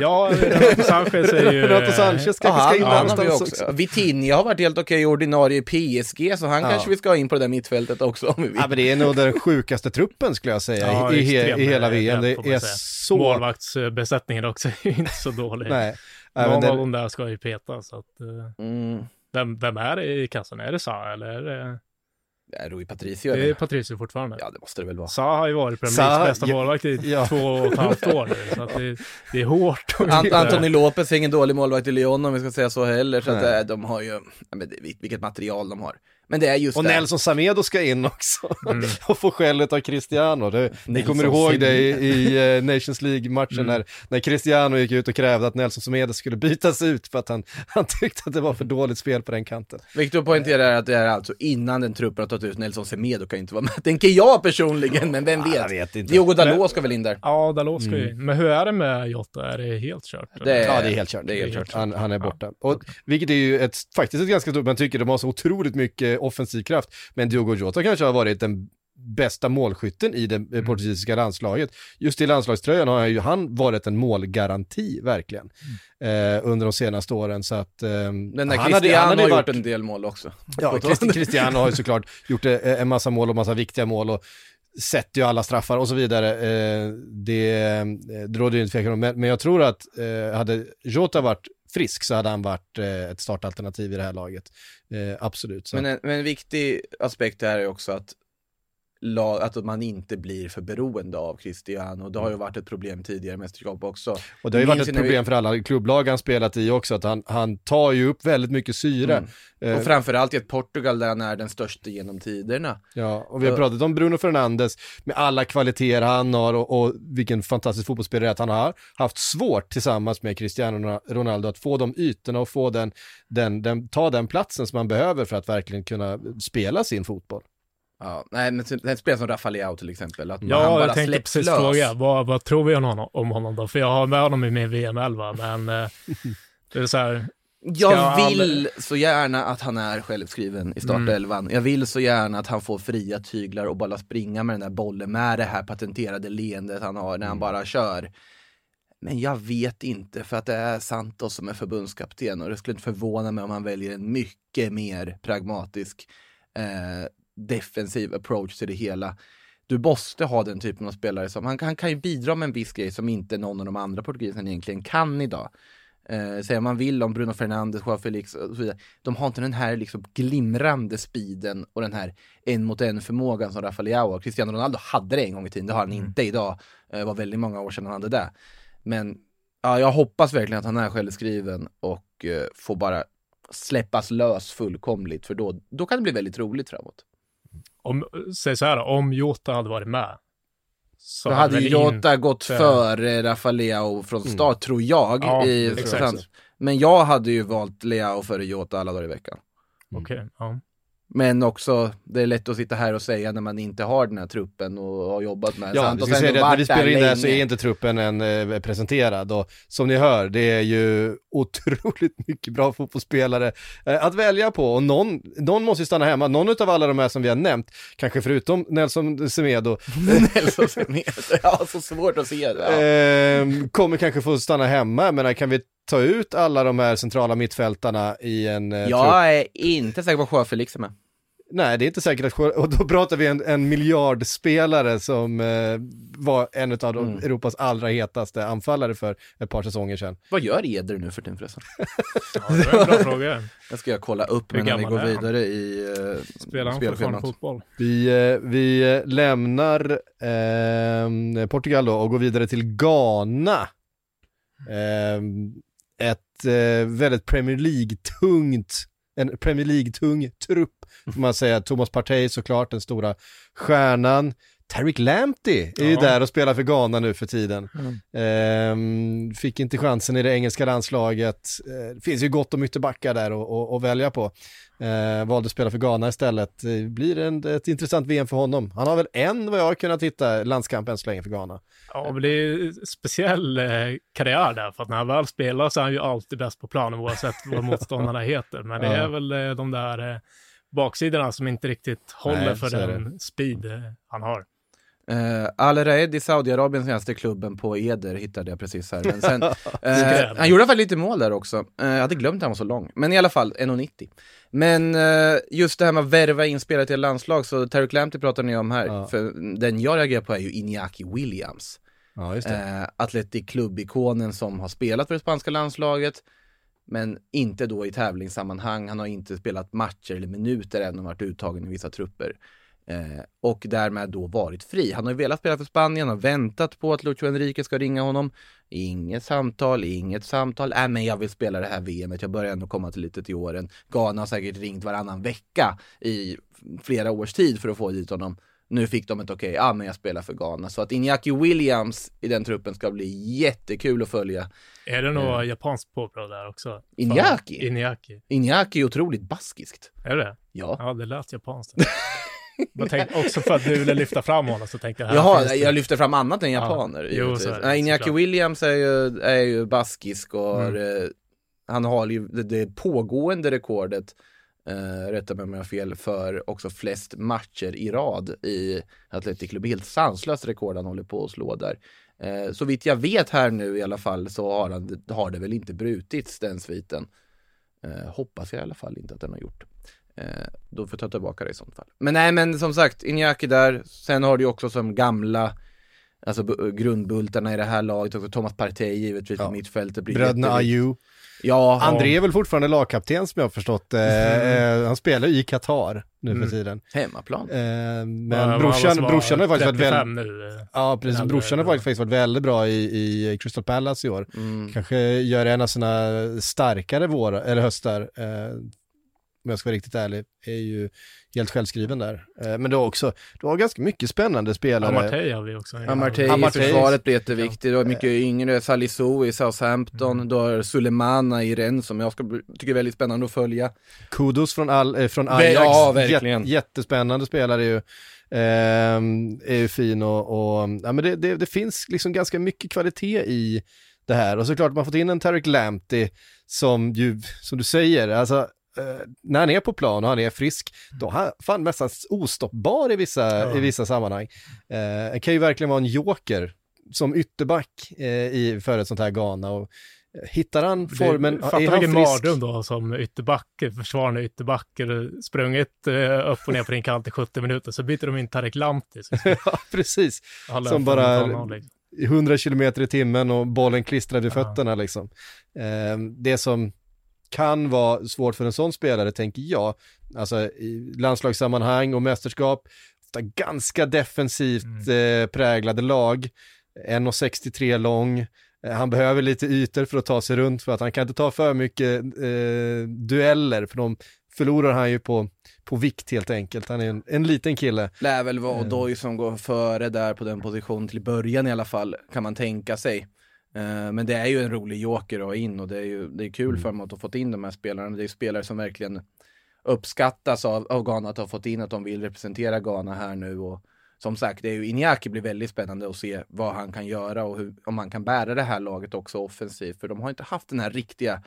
Ja, [LAUGHS] Renato Sanchez är ju... Renato Sanchez kanske ska in ja, han har vi någonstans också. Vitinha har varit helt okej ordinarie i PSG, så han Ja. kanske vi ska ha in på det där mittfältet också om vi vill. Ja men det är nog den sjukaste truppen skulle jag säga Ja, i, extrem, i hela VM. Det är så... Målvaktsbesättningen också är ju inte så dålig. Nej. Någon det- av dem där ska ju peta, så att... eh, Mm. Vem, vem är det i kassan? Är det Sa eller är det... är Rui Patricio Det är? Patricio fortfarande. Ja, det måste det väl vara. Zaha har ju varit Premier Leagues bästa ja, målvakt i ja. två och ett halvt år nu, så att det, det är hårt. Ant Antoni Lopez är ingen dålig målvakt i Lyon om vi ska säga så heller, så att eh, de har ju, men vilket material de har. Men det är just Och det. Nelson Samedo ska in också Mm. [LAUGHS] och få skället av Cristiano. Det, ni kommer ihåg det i, i eh, Nations League-matchen Mm. när, när Cristiano gick ut och krävde att Nelson Samedo skulle bytas ut för att han, han tyckte att det var för dåligt spel på den kanten. Viktor poängterar att det är alltså innan den truppen har tagit ut Nelson Semedo kan inte vara med, [LAUGHS] tänker jag personligen, men vem vet? jag vet inte. Diogo Dalot ska väl in där? Ja, Dalot ska ju in. Men hur är det med Jota? Är det helt kört? Det är- Ja, det är helt kört. det är helt kört. Han, han är borta. Och, vilket är ju ett, faktiskt ett ganska stort, man tycker de har så otroligt mycket offensiv kraft. Men Diogo Jota kanske har varit den bästa målskytten i det Mm. portugisiska landslaget. Just i landslagströjan har ju han varit en målgaranti, verkligen, eh, under de senaste åren. Så att, eh, där han Cristiano hade- han hade har varit- gjort en del mål också. Ja, Christi- Cristiano har ju [LAUGHS] såklart gjort eh, en massa mål och massa viktiga mål och sätter ju alla straffar och så vidare. Eh, Det, eh, det råder ju inte tvekan om, men, men jag tror att eh, hade Jota varit frisk så hade han varit eh, ett startalternativ i det här laget. Eh, Absolut. Så. Men en, men en viktig aspekt här är också att, lag, att man inte blir för beroende av Cristiano. Det har ju varit ett problem tidigare i mästerskap också. och det har ju varit ett när vi- problem för alla klubblag han spelat i också, att han, han tar ju upp väldigt mycket syre. Mm. Eh, Och framförallt i ett Portugal där han är den största genom tiderna. Ja, och vi har pratat om Bruno Fernandes med alla kvaliteter han har och, och vilken fantastisk fotbollsspelare att han har haft svårt tillsammans med Cristiano Ronaldo att få de ytorna och få den, den, den, ta den platsen som man behöver för att verkligen kunna spela sin fotboll. Ja, nej men typ- en spelare som Rafael Leao till exempel, att han Ja, bara jag tänkte precis lös. fråga, vad, vad tror vi om honom, om honom då? För jag har med honom i min VM-11, men eh, det är så här, Jag vill så gärna att han är självskriven i startelvan. Mm. Jag vill så gärna att han får fria tyglar och bara springa med den där bollen med det här patenterade leendet han har när Mm. han bara kör. Men jag vet inte för att det är Santos som är förbundskapten och det skulle inte förvåna mig om han väljer en mycket mer pragmatisk eh, defensiv approach till det hela. Du måste ha den typen av spelare som, han, han kan ju bidra med en viss grej som inte någon av de andra portugiserna egentligen kan idag. Eh, säga man vill om Bruno Fernandes, Joao Felix och så vidare. De har inte den här liksom glimrande speeden och den här en mot en förmågan som Rafael Leao och Cristiano Ronaldo hade det en gång i tiden. Det har han inte idag. Eh, Det var väldigt många år sedan han hade det. Men ja, jag hoppas verkligen att han är självskriven och eh, får bara släppas lös fullkomligt för då, då kan det bli väldigt roligt framåt. Om, säg så här om Jota hade varit med. Så Då hade ju Jota inte- gått före Rafael Leao från start tror jag. Ja, i, exakt. Men jag hade ju valt Leao före Jota alla dagar i veckan. Okej, ja. Men också, det är lätt att sitta här och säga när man inte har den här truppen och har jobbat med Ja, vi ska säga det, att när vi spelar in det här så är inte truppen än eh, presenterad och som ni hör, det är ju otroligt [LAUGHS] mycket bra fotbollsspelare eh, att välja på och någon, någon måste ju stanna hemma, någon av alla de här som vi har nämnt, kanske förutom Nelson Semedo, [LAUGHS] Nelson Semedo. Ja, så svårt att se det. Ja. eh, kommer kanske få stanna hemma, menar kan vi ta ut alla de här centrala mittfältarna i en eh, trupp? Jag är inte säker på att Joao Felix är med. Nej, det är inte säkert att, och då pratar vi en, en miljardspelare som eh, var en av Mm. Europas allra hetaste anfallare för ett par säsonger sedan. Vad gör Eder nu för tiden förresten? [LAUGHS] ja, det var en bra fråga. Jag ska jag kolla upp medan vi går är vidare i uh, Spelar spelschemat. fotboll? Vi, eh, vi eh, lämnar eh, Portugal då och går vidare till Ghana. Ett eh, väldigt Premier League-tungt, en Premier League-tung trupp, får man säga. Thomas Partey såklart, den stora stjärnan. Tarek Lamptey är ju Ja. där och spelar för Ghana nu för tiden. Mm. Ehm, fick inte chansen i det engelska landslaget. Eh, det finns ju gott om ytterbackar där att- välja på. Eh, valde att spela för Ghana istället. Blir en, ett intressant VM för honom. Han har väl en, vad jag har kunnat hitta, landskamp än så länge för Ghana. Ja, men det är en speciell eh, karriär där, för att när han väl spelar så är han ju alltid bäst på planen oavsett vad [LAUGHS] motståndarna heter. Men det Ja. är väl eh, de där eh, baksidorna som inte riktigt håller Nej, för den speed eh, han har. Uh, Al Raed i Saudiarabien, senaste klubben på Eder, hittade jag precis här. Men sen, [LAUGHS] eh, Skräll. han gjorde faktiskt lite mål där också. Eh, jag hade glömt att han var så lång. Men i alla fall, 1,90. Men eh, just det här med att värva in spelare till landslag, så Tarek Lamptey pratar ni om här. Ja. För den jag reagerar på är ju Iñaki Williams. Ja, just Eh, Atletic klubbikonen som har spelat för det spanska landslaget. men inte då i tävlingssammanhang. Han har inte spelat matcher eller minuter än och varit uttagen i vissa trupper. Eh, och därmed då varit fri. Han har ju velat spela för Spanien, har väntat på att Lucho Enrique ska ringa honom. Inget samtal, inget samtal. Äh, men jag vill spela det här VMet, jag börjar ändå komma till lite till åren. Ghana har säkert ringt varannan vecka i flera års tid för att få dit honom. Nu fick de ett okej, okay, ja men jag spelar för Ghana. Så att Iñaki Williams i den truppen ska bli jättekul att följa. Är det något mm. japanskt påbrå där också? Iñaki? Iñaki. Iñaki är otroligt baskiskt. Är det? Ja. Ja, det lät japanskt. [LAUGHS] Tänkte, också för att du ville lyfta fram honom så tänkte jag Jaha, jag lyfter fram annat än japaner. Ja, jo, så är det, Nej, Iñaki Williams är ju, är ju baskisk och mm. han har ju det, det pågående rekordet eh, rätta mig om jag har fel, för också flest matcher i rad i Atletic Club. Helt sanslöst rekord han håller på att slå där. Eh, så vitt jag vet här nu i alla fall så har, han, har det väl inte brutits den sviten. Eh, hoppas jag i alla fall inte att den har gjort. Eh, då får jag ta tillbaka det i sånt fall. Men nej, men som sagt, Iñaki där. Sen har du också som gamla Alltså grundbultarna i det här laget, också Thomas Partey givetvis ja. på mittfältet. Bröderna Ayew. Ja, André är väl fortfarande lagkapten som jag har förstått. Mm. Eh, han spelar i Qatar nu mm. för tiden. Hemmaplan. Eh, men ja, brorsan, brorsan har faktiskt varit väldigt... Nu. Ja, precis. Äldre, brorsan har faktiskt varit väldigt bra i, i Crystal Palace i år. Mm. Kanske gör en av sina starkare vår, eller höstar. Eh, om jag ska vara riktigt ärlig, är ju helt självskriven där. Eh, men du har också, du har ganska mycket spännande spelare. Amartey har vi också. Amartey i försvaret blir jätteviktigt, du har mycket yngre, Salisu i Southampton, mm. du har Sulemana i Rennes som jag ska, tycker är väldigt spännande att följa. Kudos från, all, eh, från Ajax, ja, verkligen. jättespännande spelare ju. Eh, är ju fin och, och ja men det, det, det, finns liksom ganska mycket kvalitet i det här och såklart man fått in en Tarek Lamptey som ju, som du säger, alltså Uh, när han är på plan och han är frisk, då är han fan nästan ostoppbar i vissa, ja. i vissa sammanhang. Uh, kan ju verkligen vara en joker som ytterback uh, i, för ett sånt här Ghana. Och, Hittar han formen, det, är han frisk? mardröm då som ytterback, försvarande ytterback, sprungit upp och ner på din kant i 70 minuter, så byter de in Tarek Lamti. [LAUGHS] ja, precis. Som bara 100 km i timmen och bollen klistrad i fötterna liksom. det som kan vara svårt för en sån spelare, tänker jag. Alltså i landslagssammanhang och mästerskap, ofta ganska defensivt mm. eh, präglade lag. 1,63 lång, eh, han behöver lite ytor för att ta sig runt för att han kan inte ta för mycket eh, dueller för de förlorar han ju på, på vikt helt enkelt. Han är en, en liten kille. Lär väl vara Odoi som går före där på den positionen till början i alla fall, kan man tänka sig. Eh, men det är ju en rolig joker att ha in och det är ju det är kul mm. för dem att ha fått in de här spelarna. Det är spelare som verkligen uppskattas av, av Ghana att ha fått in, att de vill representera Ghana här nu. Och som sagt, det är ju Iñaki blir väldigt spännande att se vad han kan göra och hur, om han kan bära det här laget också offensivt. För de har inte haft den här riktiga,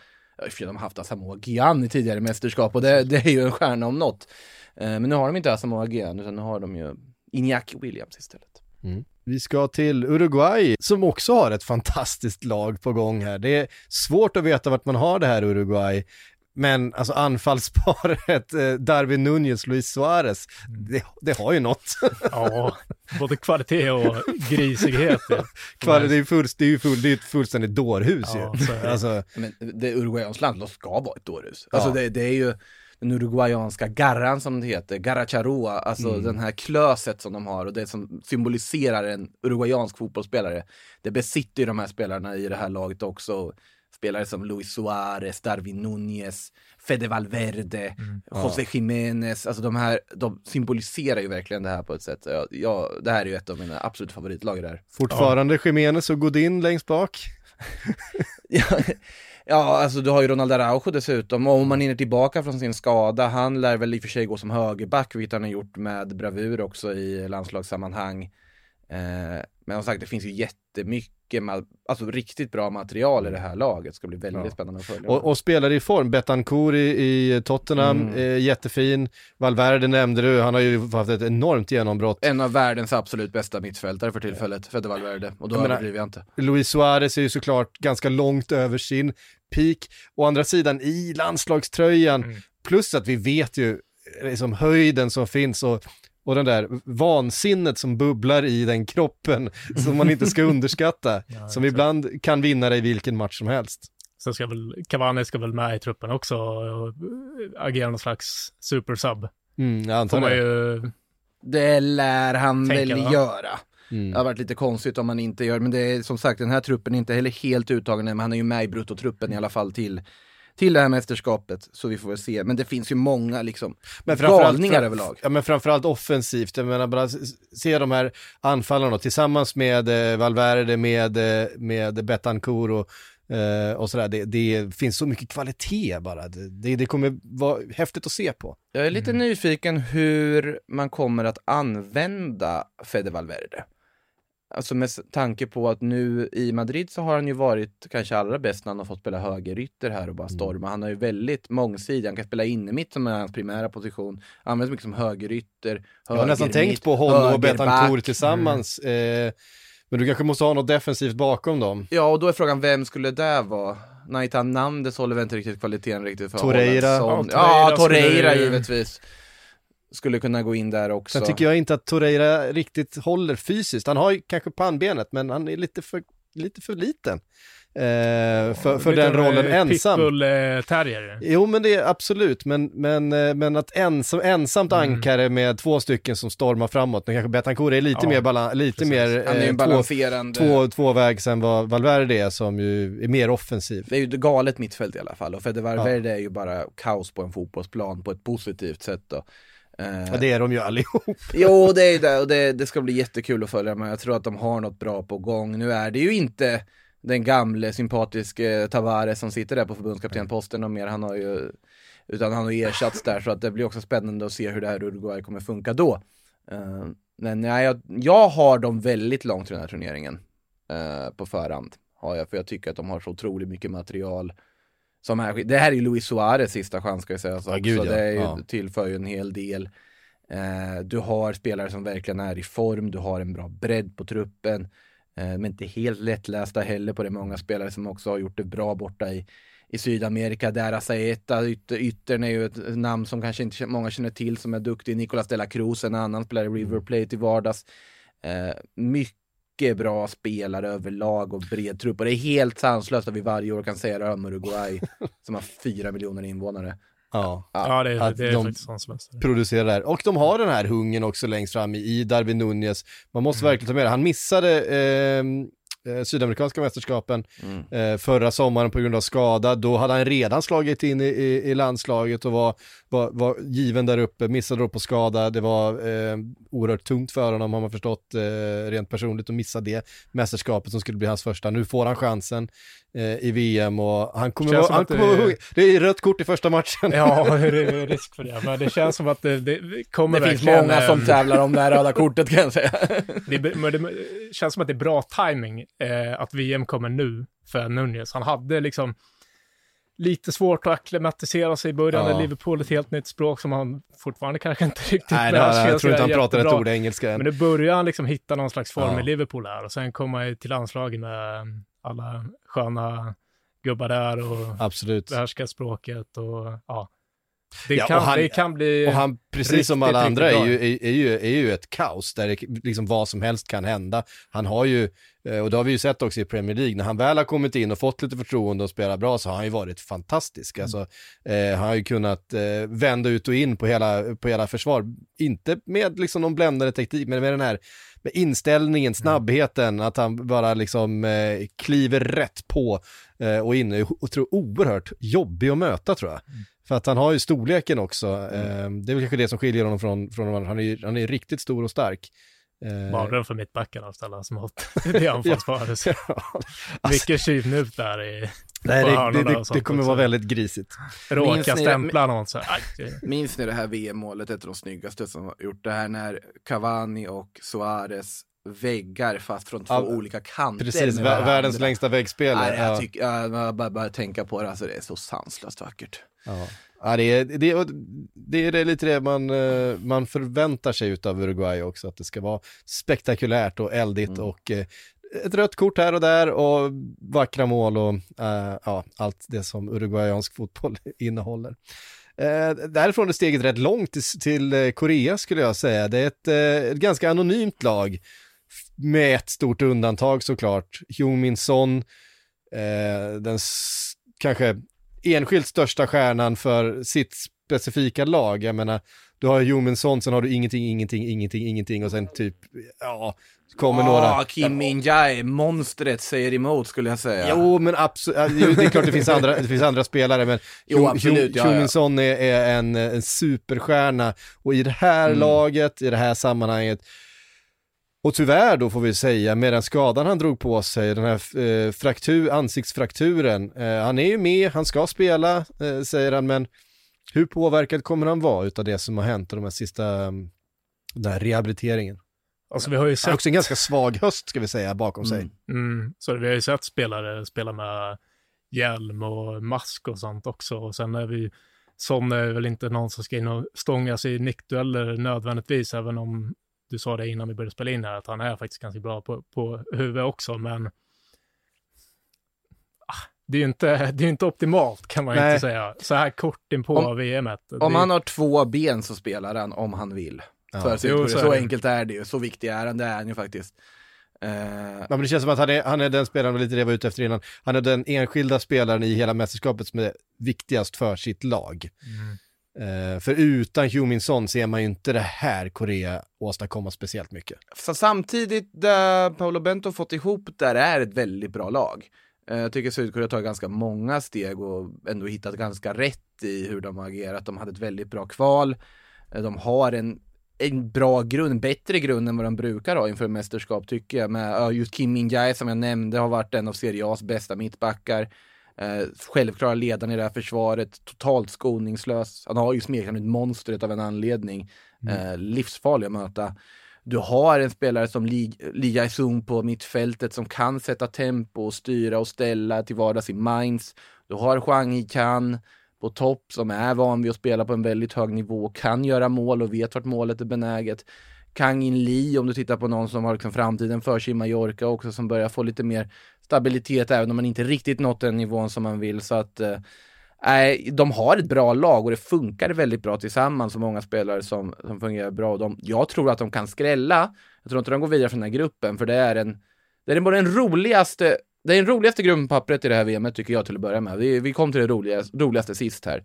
de har haft Asamoah Gyan i tidigare mästerskap och det, det är ju en stjärna om något. Eh, men nu har de inte Asamoah Gyan utan nu har de ju Iñaki Williams istället. Mm. Vi ska till Uruguay som också har ett fantastiskt lag på gång här. Det är svårt att veta vart man har det här Uruguay. Men alltså anfallsparet eh, Darwin Nunez, Luis Suarez, mm. det, det, har ju något. Ja, både kvalitet och grisighet. Kvalitet, det är, full, det är ju full, det är ett fullständigt dårhus ja, ju. Alltså, Men det Uruguayans landslag ska vara ett dårhus. Alltså ja. det, det är ju den uruguayanska garran som det heter, garracharua, alltså mm. den här klöset som de har och det som symboliserar en uruguayansk fotbollsspelare. Det besitter ju de här spelarna i det här laget också. Spelare som Luis Suarez, Darwin Núñez, Fede Valverde, mm. José Jiménez, alltså de här, de symboliserar ju verkligen det här på ett sätt. Ja, ja det här är ju ett av mina absolut favoritlag där. Fortfarande ja. Jiménez och Godin längst bak. [LAUGHS] [LAUGHS] ja, alltså du har ju Ronald Araujo dessutom, och om man hinner tillbaka från sin skada, han lär väl i och för sig gå som högerback, vilket han har gjort med bravur också i landslagssammanhang. Eh, men som sagt, det finns ju jättemycket alltså riktigt bra material i det här laget. Det ska bli väldigt ja. spännande att följa. Och, och spelare i form, Betancourt i, i Tottenham, mm. eh, jättefin. Valverde nämnde du, han har ju haft ett enormt genombrott. En av världens absolut bästa mittfältare för tillfället, Fede Valverde. Och då överdriver jag inte. Luis Suarez är ju såklart ganska långt över sin peak. Å andra sidan i landslagströjan, mm. plus att vi vet ju liksom höjden som finns och och den där vansinnet som bubblar i den kroppen [LAUGHS] som man inte ska underskatta, ja, som ibland kan vinna dig vilken match som helst. Sen ska väl, Cavani ska väl med i truppen också och agera någon slags supersub. Mm, jag antar Får man det. ju, Det lär han Tänker väl jag. göra. Mm. Det har varit lite konstigt om man inte gör, men det är som sagt den här truppen är inte heller helt uttagen men han är ju med i bruttotruppen i alla fall till, till det här mästerskapet. Så vi får väl se, men det finns ju många liksom Men galningar fram- överlag. Ja men framförallt offensivt, jag menar bara se de här anfallarna tillsammans med eh, Valverde, med, eh, med Betancourt och, eh, och sådär, det, det finns så mycket kvalitet bara. Det, det, det kommer vara häftigt att se på. Jag är lite nyfiken hur man kommer att använda Fede Valverde. Alltså med tanke på att nu i Madrid så har han ju varit kanske allra bäst när han har fått spela högerytter här och bara storma. Han har ju väldigt mångsidig, han kan spela inne mitt som är hans primära position, används mycket som högerytter, Jag har nästan högermitt, tänkt på honom och. Betancourt tillsammans, eh, men du kanske måste ha något defensivt bakom dem. Ja, och då är frågan, vem skulle det vara? Naitan Nandes håller väl inte riktigt kvaliteten riktigt för Torreira. Ja, Ja, Torreira Torreira skulle- givetvis. Skulle kunna gå in där också. Sen tycker jag inte att Torreira riktigt håller fysiskt. Han har ju kanske pannbenet, men han är lite för, lite för liten. Eh, för för den rollen ensam. Pitbull-terrier. Jo men det är absolut, men, men, eh, men att ensam, ensamt Mm. ankare med två stycken som stormar framåt, men kanske Betancourt är lite Ja, mer, balan, lite precis. mer Han är ju eh, en två, balanserande... två, tvåvägs än vad Valverde är som ju är mer offensiv. Det är ju ett galet mittfält i alla fall och Fede Valverde är ju bara kaos på en fotbollsplan på ett positivt sätt då. Eh, Ja, det är de ju allihop. [LAUGHS] Jo, det är det och det, det ska bli jättekul att följa men jag tror att de har något bra på gång. Nu är det ju inte den gamle sympatiske Tavares som sitter där på förbundskaptenposten och mer, han har ju utan han har ersatts där så att det blir också spännande att se hur det här Uruguay kommer funka då. Eh, men ja, jag, jag har dem väldigt långt i den här turneringen eh, på förhand. Har jag, för jag tycker att de har så otroligt mycket material. Som är, det här är ju Luis Suarez sista chans ska jag säga. Så Ja, gud, så ja. det är ju, Ja. tillför ju en hel del. Eh, du har spelare som verkligen är i form, du har en bra bredd på truppen. Eh, men inte helt lättlästa heller på det. Många spelare som också har gjort det bra borta i, i Sydamerika. Där Asaeta, ytter, yttern är ju ett namn som kanske inte många känner till som är duktig. Nicolas de la Cruz, en annan spelare i River Plate i vardags. Eh, mycket bra spelare överlag och bred trupp. Och det är helt sanslöst att vi varje år kan säga det om Uruguay som har fyra miljoner invånare. Ja. Ja, det är, Att det är de- faktiskt sanslöst. producerar där. Och de har den här hungern också längst fram i, Darwin Nunez. Man måste verkligen ta med det. Han missade ehm, eh, Sydamerikanska mästerskapen Mm. eh, förra sommaren på grund av skada. Då hade han redan slagit in i, i, i landslaget och var, var, var given där uppe, missade då på skada. Det var eh, oerhört tungt för honom har man förstått eh, rent personligt att missa det mästerskapet som skulle bli hans första. Nu får han chansen eh, i VM och han kommer vara, han kommer det- vara Det är rött kort i första matchen. Ja, det är risk för det. Men det känns som att det, det kommer Det finns många som eh, tävlar om det här röda kortet kan jag säga. Det, det känns som att det är bra timing eh, att VM kommer nu för Nunez. Han hade liksom lite svårt att acklimatisera sig i början. Ja. Liverpool ett helt nytt språk som han fortfarande kanske inte riktigt Nej, har, behärskar jag tror inte han pratar ett ord engelska än. Men nu börjar han liksom hitta någon slags form Ja. i Liverpool här och sen komma till landslaget med alla sköna gubbar där och Absolut. behärska språket och ja. Det, Ja, kan, han- det kan bli... Och han, precis som alla andra, är ju, är, är, ju, är ju ett kaos där det, liksom vad som helst kan hända. Han har ju, eh, och det har vi ju sett också i Premier League, när han väl har kommit in och fått lite förtroende och spelat bra så har han ju varit fantastisk. Alltså, eh, han har ju kunnat eh, vända ut och in på hela, på hela försvar. Inte med liksom någon bländande teknik, men med den här med inställningen, snabbheten, att han bara liksom eh, kliver rätt på eh, och in och tror oerhört jobbig att möta tror jag. För att han har ju storleken också. Eh, det är väl kanske det som skiljer honom från, från de andra. Han är ju han är riktigt stor och stark. Eh, Mardröm för mittbackarna att ställa som mått. [LAUGHS] Det är anfallsparet. ja, alltså, [LAUGHS] Mycket tjuvnut där i nej, det, det, det, det kommer också. vara väldigt grisigt. Råka stämpla någon så här. Minns ni det här VM-målet, ett av de snyggaste som har gjort det här när Cavani och Suarez väggar fast från två Ja, olika kanter. Precis, världens längsta väggspel. Nej, jag ja. tycker, jag bara, bara, bara tänka på det, alltså det är så sanslöst vackert. Ja. Ja, det, är, det, är, det är lite det man, eh, man förväntar sig utav Uruguay också, att det ska vara spektakulärt och eldigt Mm. och eh, ett rött kort här och där och vackra mål och eh, ja, allt det som uruguayansk fotboll [LAUGHS] innehåller. Eh, därifrån är steget rätt långt till, till Korea skulle jag säga. Det är ett, eh, ett ganska anonymt lag med ett stort undantag såklart. Heung-Min Son, eh, den kanske enskilt största stjärnan för sitt specifika lag. Jag menar, du har Jominsson, sen har du ingenting, ingenting, ingenting, ingenting och sen typ, ja, kommer Åh, några. Kim Min-Jae, monstret säger emot skulle jag säga. Jo, men absolut, det är klart det finns andra, det finns andra spelare, men [LAUGHS] Jo, absolut, ja, ja. Jominsson är, är en, en superstjärna och i det här Mm. laget, i det här sammanhanget, och tyvärr då får vi säga, med den skadan han drog på sig, den här eh, fraktur, ansiktsfrakturen, eh, han är ju med, han ska spela, eh, säger han, men hur påverkad kommer han vara utav det som har hänt och de här sista, mm, den här rehabiliteringen? Alltså vi har ju Han har sett, också en ganska svag höst ska vi säga bakom sig. Mm. mm, så vi har ju sett spelare spela med hjälm och mask och sånt också. Och sen är vi, Son är väl inte någon som ska in och stånga sig i nickdueller nödvändigtvis, även om du sa det innan vi började spela in här, att han är faktiskt ganska bra på, på huvudet också, men ah, det är ju inte, det är inte optimalt kan man Nej. inte säga. Så här kort in på Om- VM. Om Det- han har två ben så spelar han om han vill. Ja. För Jo, så så är det. enkelt är det ju, så viktig är han, det är han ju faktiskt. Eh, Ja, men det känns som att han är, han är den spelaren, lite det jag var ute efter innan, han är den enskilda spelaren i hela mästerskapet som är viktigast för sitt lag. Mm. Eh, för utan Huminson ser man ju inte det här Korea åstadkomma speciellt mycket. Så samtidigt, där Paolo Bento fått ihop där är ett väldigt bra lag. Eh, jag tycker Sydkorea tar ganska många steg och ändå hittat ganska rätt i hur de har agerat. De hade ett väldigt bra kval. Eh, de har en, en bra grund, bättre grund än vad de brukar ha inför mästerskap tycker jag. Med just Kim Min-Jae som jag nämnde har varit en av Serie A's bästa mittbackar. Eh, självklara ledaren i det här försvaret, totalt skoningslös. Han har ju smeknamnet monstret av en anledning. Eh, livsfarlig att möta. Du har en spelare som Li, Li Jae-sung på mittfältet som kan sätta tempo och styra och ställa till vardags i Mainz. Du har Huang Yi-kan på topp som är van vid att spela på en väldigt hög nivå, kan göra mål och vet vart målet är benäget. Kang In Lee, om du tittar på någon som har liksom framtiden för sig i Mallorca också, som börjar få lite mer stabilitet även om man inte riktigt nått den nivån som man vill. Så att eh, Nej, de har ett bra lag och det funkar väldigt bra tillsammans och många spelare som, som fungerar bra. De, jag tror att de kan skrälla. Jag tror inte de går vidare från den här gruppen för det är en, det är både den roligaste, det är den roligaste gruppen på pappret i det här VMet tycker jag till att börja med. Vi, vi kom till det roligaste, roligaste sist här.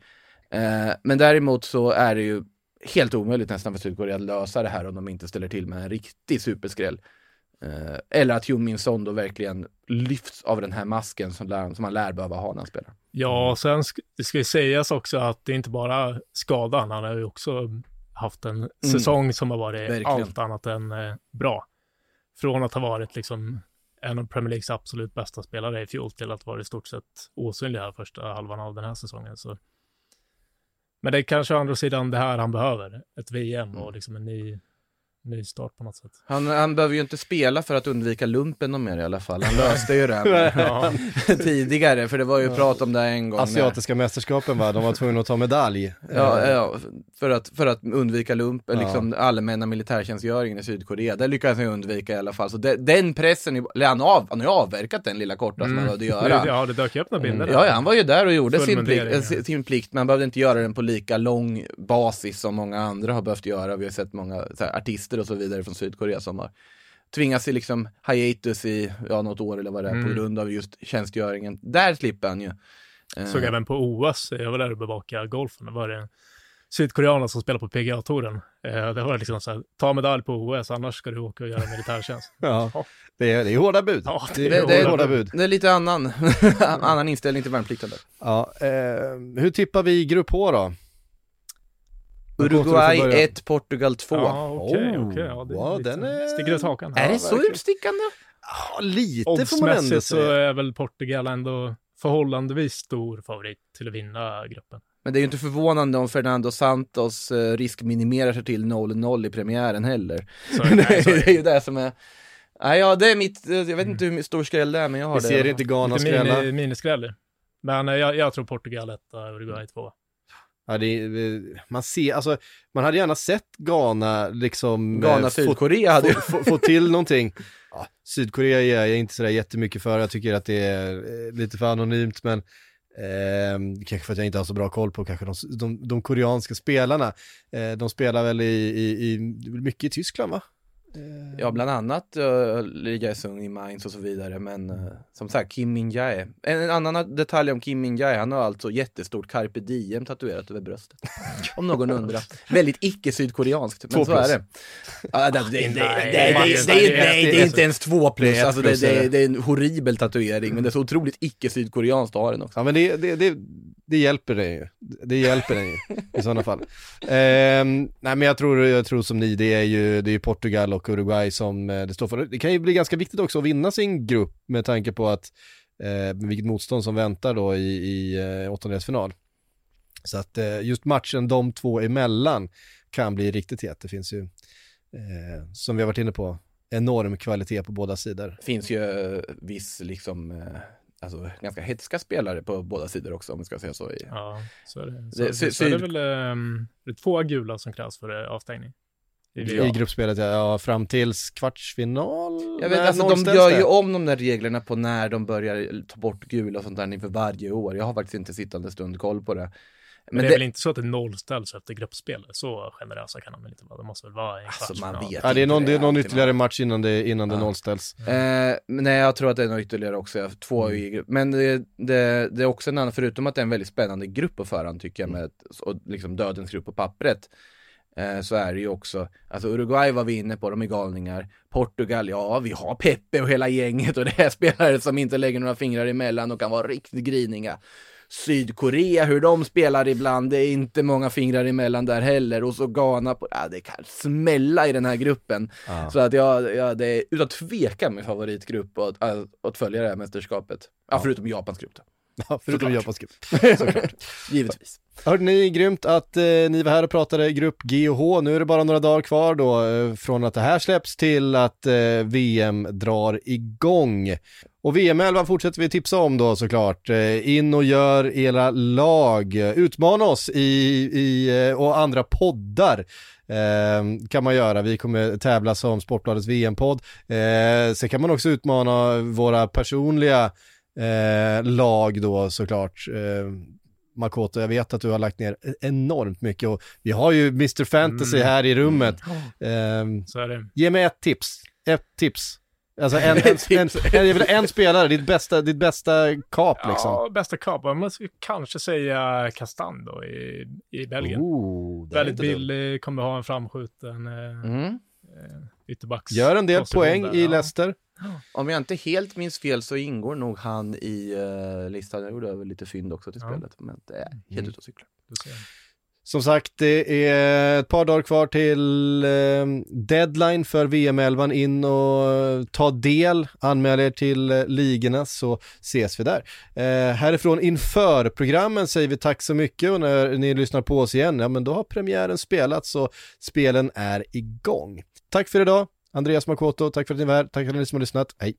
Eh, men däremot så är det ju helt omöjligt nästan för Sydkorea att lösa det här om de inte ställer till med en riktig superskräll. Eh, eller att Min Son då verkligen lyfts av den här masken som, lär, som man lär behöva ha när han spelar. Ja, och sen sk- det ska ju sägas också att det är inte bara skadan, han har ju också haft en säsong som har varit Verkligen. allt annat än eh, bra. Från att ha varit liksom en av Premier Leagues absolut bästa spelare i fjol till att vara i stort sett osynlig här första halvan av den här säsongen. Så. Men det är kanske å andra sidan det här han behöver, ett VM och liksom en ny, ny start på något sätt. Han, han behöver ju inte spela för att undvika lumpen någon mer i alla fall. Han löste ju det [LAUGHS] Ja, [LAUGHS] tidigare, för det var ju prat om det en gång. när- Asiatiska mästerskapen va, de var tvungna att ta medalj. Ja, ja för, att, för att undvika lump, Ja. liksom allmänna militärtjänstgöringen i Sydkorea. Det lyckades han ju undvika i alla fall. Så det, den pressen, eller han, av, han har ju avverkat den lilla korta som han behövde göra. det, ja, det dök ju upp några bilder. där. Ja, ja, han var ju där och gjorde sin plikt, eh, sin plikt, men han behövde inte göra den på lika lång basis som många andra har behövt göra. Vi har sett många så här, artister och så vidare från Sydkorea som har tvingats i liksom hiatus i ja, något år eller vad det är på Mm. grund av just tjänstgöringen. Där slipper han ju. Eh, Såg även på OS, jag var där och bevakade golfen, det var det en sydkoreaner som spelar på PGA-touren. Eh, det var liksom så här, ta medalj på OS, annars ska du åka och göra militärtjänst. [LAUGHS] Ja, det är, det är hårda bud. Ja, det, det, är det, hårda bud. det är lite annan, [LAUGHS] annan inställning till värnplikten där. Ja, eh, hur tippar vi grupp H då? Uruguay Låter det få börja. 1, Portugal 2. Ja, okej, Oh, okej. Ja, det wow, lite- den är- Sticker ut hakan. är Ja, det så verkligen. utstickande? Ja, lite får man ändå Oddsmässigt så säga. är väl Portugal ändå förhållandevis stor favorit till att vinna gruppen. Men det är ju inte förvånande om Fernando Santos eh, riskminimerar sig till 0-0 i premiären heller. Så, [LAUGHS] det, nej, så, är ju det som är... Nej, ja, det är mitt, eh, jag vet inte hur stor skräll det är, men jag har Vi det. ser inte Ghana lite skrälla. mini, miniskräll. Men eh, jag, jag tror Portugal 1 och Uruguay 2. Ja, det är, man ser, alltså, man hade gärna sett Ghana liksom... eh, Ghana, få- Sydkorea hade få, få, få till [LAUGHS] någonting. Ja, Sydkorea ger jag inte sådär jättemycket för, jag tycker att det är eh, lite för anonymt, men eh, kanske för att jag inte har så bra koll på kanske de, de, de koreanska spelarna. Eh, de spelar väl i, i, i, mycket i Tyskland va? Ja, bland annat uh, Lee Jae-sung i Mainz och så vidare. Men uh, som sagt, Kim Min-jae. En, en, annan detalj om Kim Min-jae, han har alltså jättestort carpe diem tatuerat över bröstet. [LAUGHS] om någon undrar. Väldigt icke-sydkoreanskt, men så är det. Uh, det, det, det är inte ens två plus, alltså det, det, det är en horril tatuering, men det är så otroligt icke-sydkoreanskt att ha den också. Ja men det, det, det, det hjälper dig ju. Det hjälper dig ju i sådana fall. Eh, nej men jag tror, jag tror som ni, det är ju det är Portugal och Uruguay som eh, det står för. Det kan ju bli ganska viktigt också att vinna sin grupp med tanke på att eh, vilket motstånd som väntar då i, i eh, åttondelsfinal. Så att eh, just matchen de två emellan kan bli riktigt het. Det finns ju, eh, som vi har varit inne på, enorm kvalitet på båda sidor. Det finns ju eh, viss liksom eh, alltså, ganska hetska spelare på båda sidor också om vi ska säga så. Ja, så är det. Så, det, så, så är det väl um, det är två gula som krävs för avstängning. I, I gruppspelet, ja. ja. Fram tills kvartsfinal? Jag vet, alltså, de gör ju om de där reglerna på när de börjar ta bort gula och sånt där inför varje år. Jag har faktiskt inte sittande stund koll på det. Men, men det är det... väl inte så att det nollställs efter gruppspel? Så generösa kan de väl inte vara? Det måste väl vara en alltså, man vet ja, det är någon, det är någon ytterligare match innan det, innan ja. det nollställs. Eh, nej, jag tror att det är någon ytterligare också. Två mm. i grupp. Men det, det, det, är också en annan, förutom att det är en väldigt spännande grupp på förhand tycker jag, mm. med och liksom dödens grupp på pappret. Eh, så är det ju också, alltså Uruguay var vi inne på, de är galningar. Portugal, ja vi har Pepe och hela gänget och det är [LAUGHS] spelare som inte lägger några fingrar emellan och kan vara riktigt griniga. Sydkorea, hur de spelar ibland, det är inte många fingrar emellan där heller. Och så Ghana, på, ja, det kan smälla i den här gruppen. Ah. Så att jag, ja, det är utan tvekan min favoritgrupp att, att, att följa det här mästerskapet. Ja, förutom Japans grupp då. Ja, förutom Japans grupp. [LAUGHS] Såklart. Givetvis. Hörde ni, grymt att eh, ni var här och pratade grupp G och H. Nu är det bara några dagar kvar då eh, från att det här släpps till att eh, VM drar igång. Och VM-11 fortsätter vi tipsa om då såklart. Eh, in och gör era lag. Utmana oss i, i, eh, och andra poddar. Eh, kan man göra. Vi kommer tävla som Sportbladets VM-podd. Eh, sen kan man också utmana våra personliga eh, lag då såklart. Eh, Makoto, jag vet att du har lagt ner enormt mycket och vi har ju Mr. Fantasy mm. här i rummet. Mm. Eh. Ge mig ett tips. Ett tips. Alltså [LAUGHS] en, en, en, en, en, spelare, ditt bästa, ditt bästa kap liksom. Ja, bästa kap. Man ska kanske säga Castan då i, i Belgien. Oh, Väldigt billig, kommer ha en framskjuten eh, mm. eh, ytterbacks. Gör en del poäng där, i Leicester. Om jag inte helt minns fel så ingår nog han i uh, listan. Jag gjorde väl lite fynd också till ja. spelet, men det är helt mm. ute och cyklar. Som sagt, det är ett par dagar kvar till eh, deadline för VM-11. In och eh, ta del, anmäl er till eh, ligorna så ses vi där. Härifrån inför programmen säger vi tack så mycket och när ni lyssnar på oss igen, ja men då har premiären spelats och spelen är igång. Tack för idag, Andreas Makoto, tack för att ni var här, tack för att ni som har lyssnat, hej!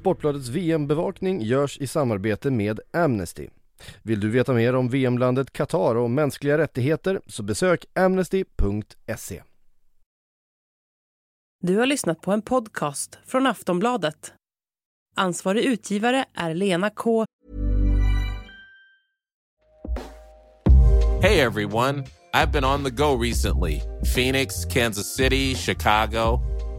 Sportbladets VM-bevakning görs i samarbete med Amnesty. Vill du veta mer om VM-landet Qatar och mänskliga rättigheter så besök amnesty.se. Du har lyssnat på en podcast från Aftonbladet. Ansvarig utgivare är Lena K Hey everyone, I've been on the go recently. Phoenix, Kansas City, Chicago.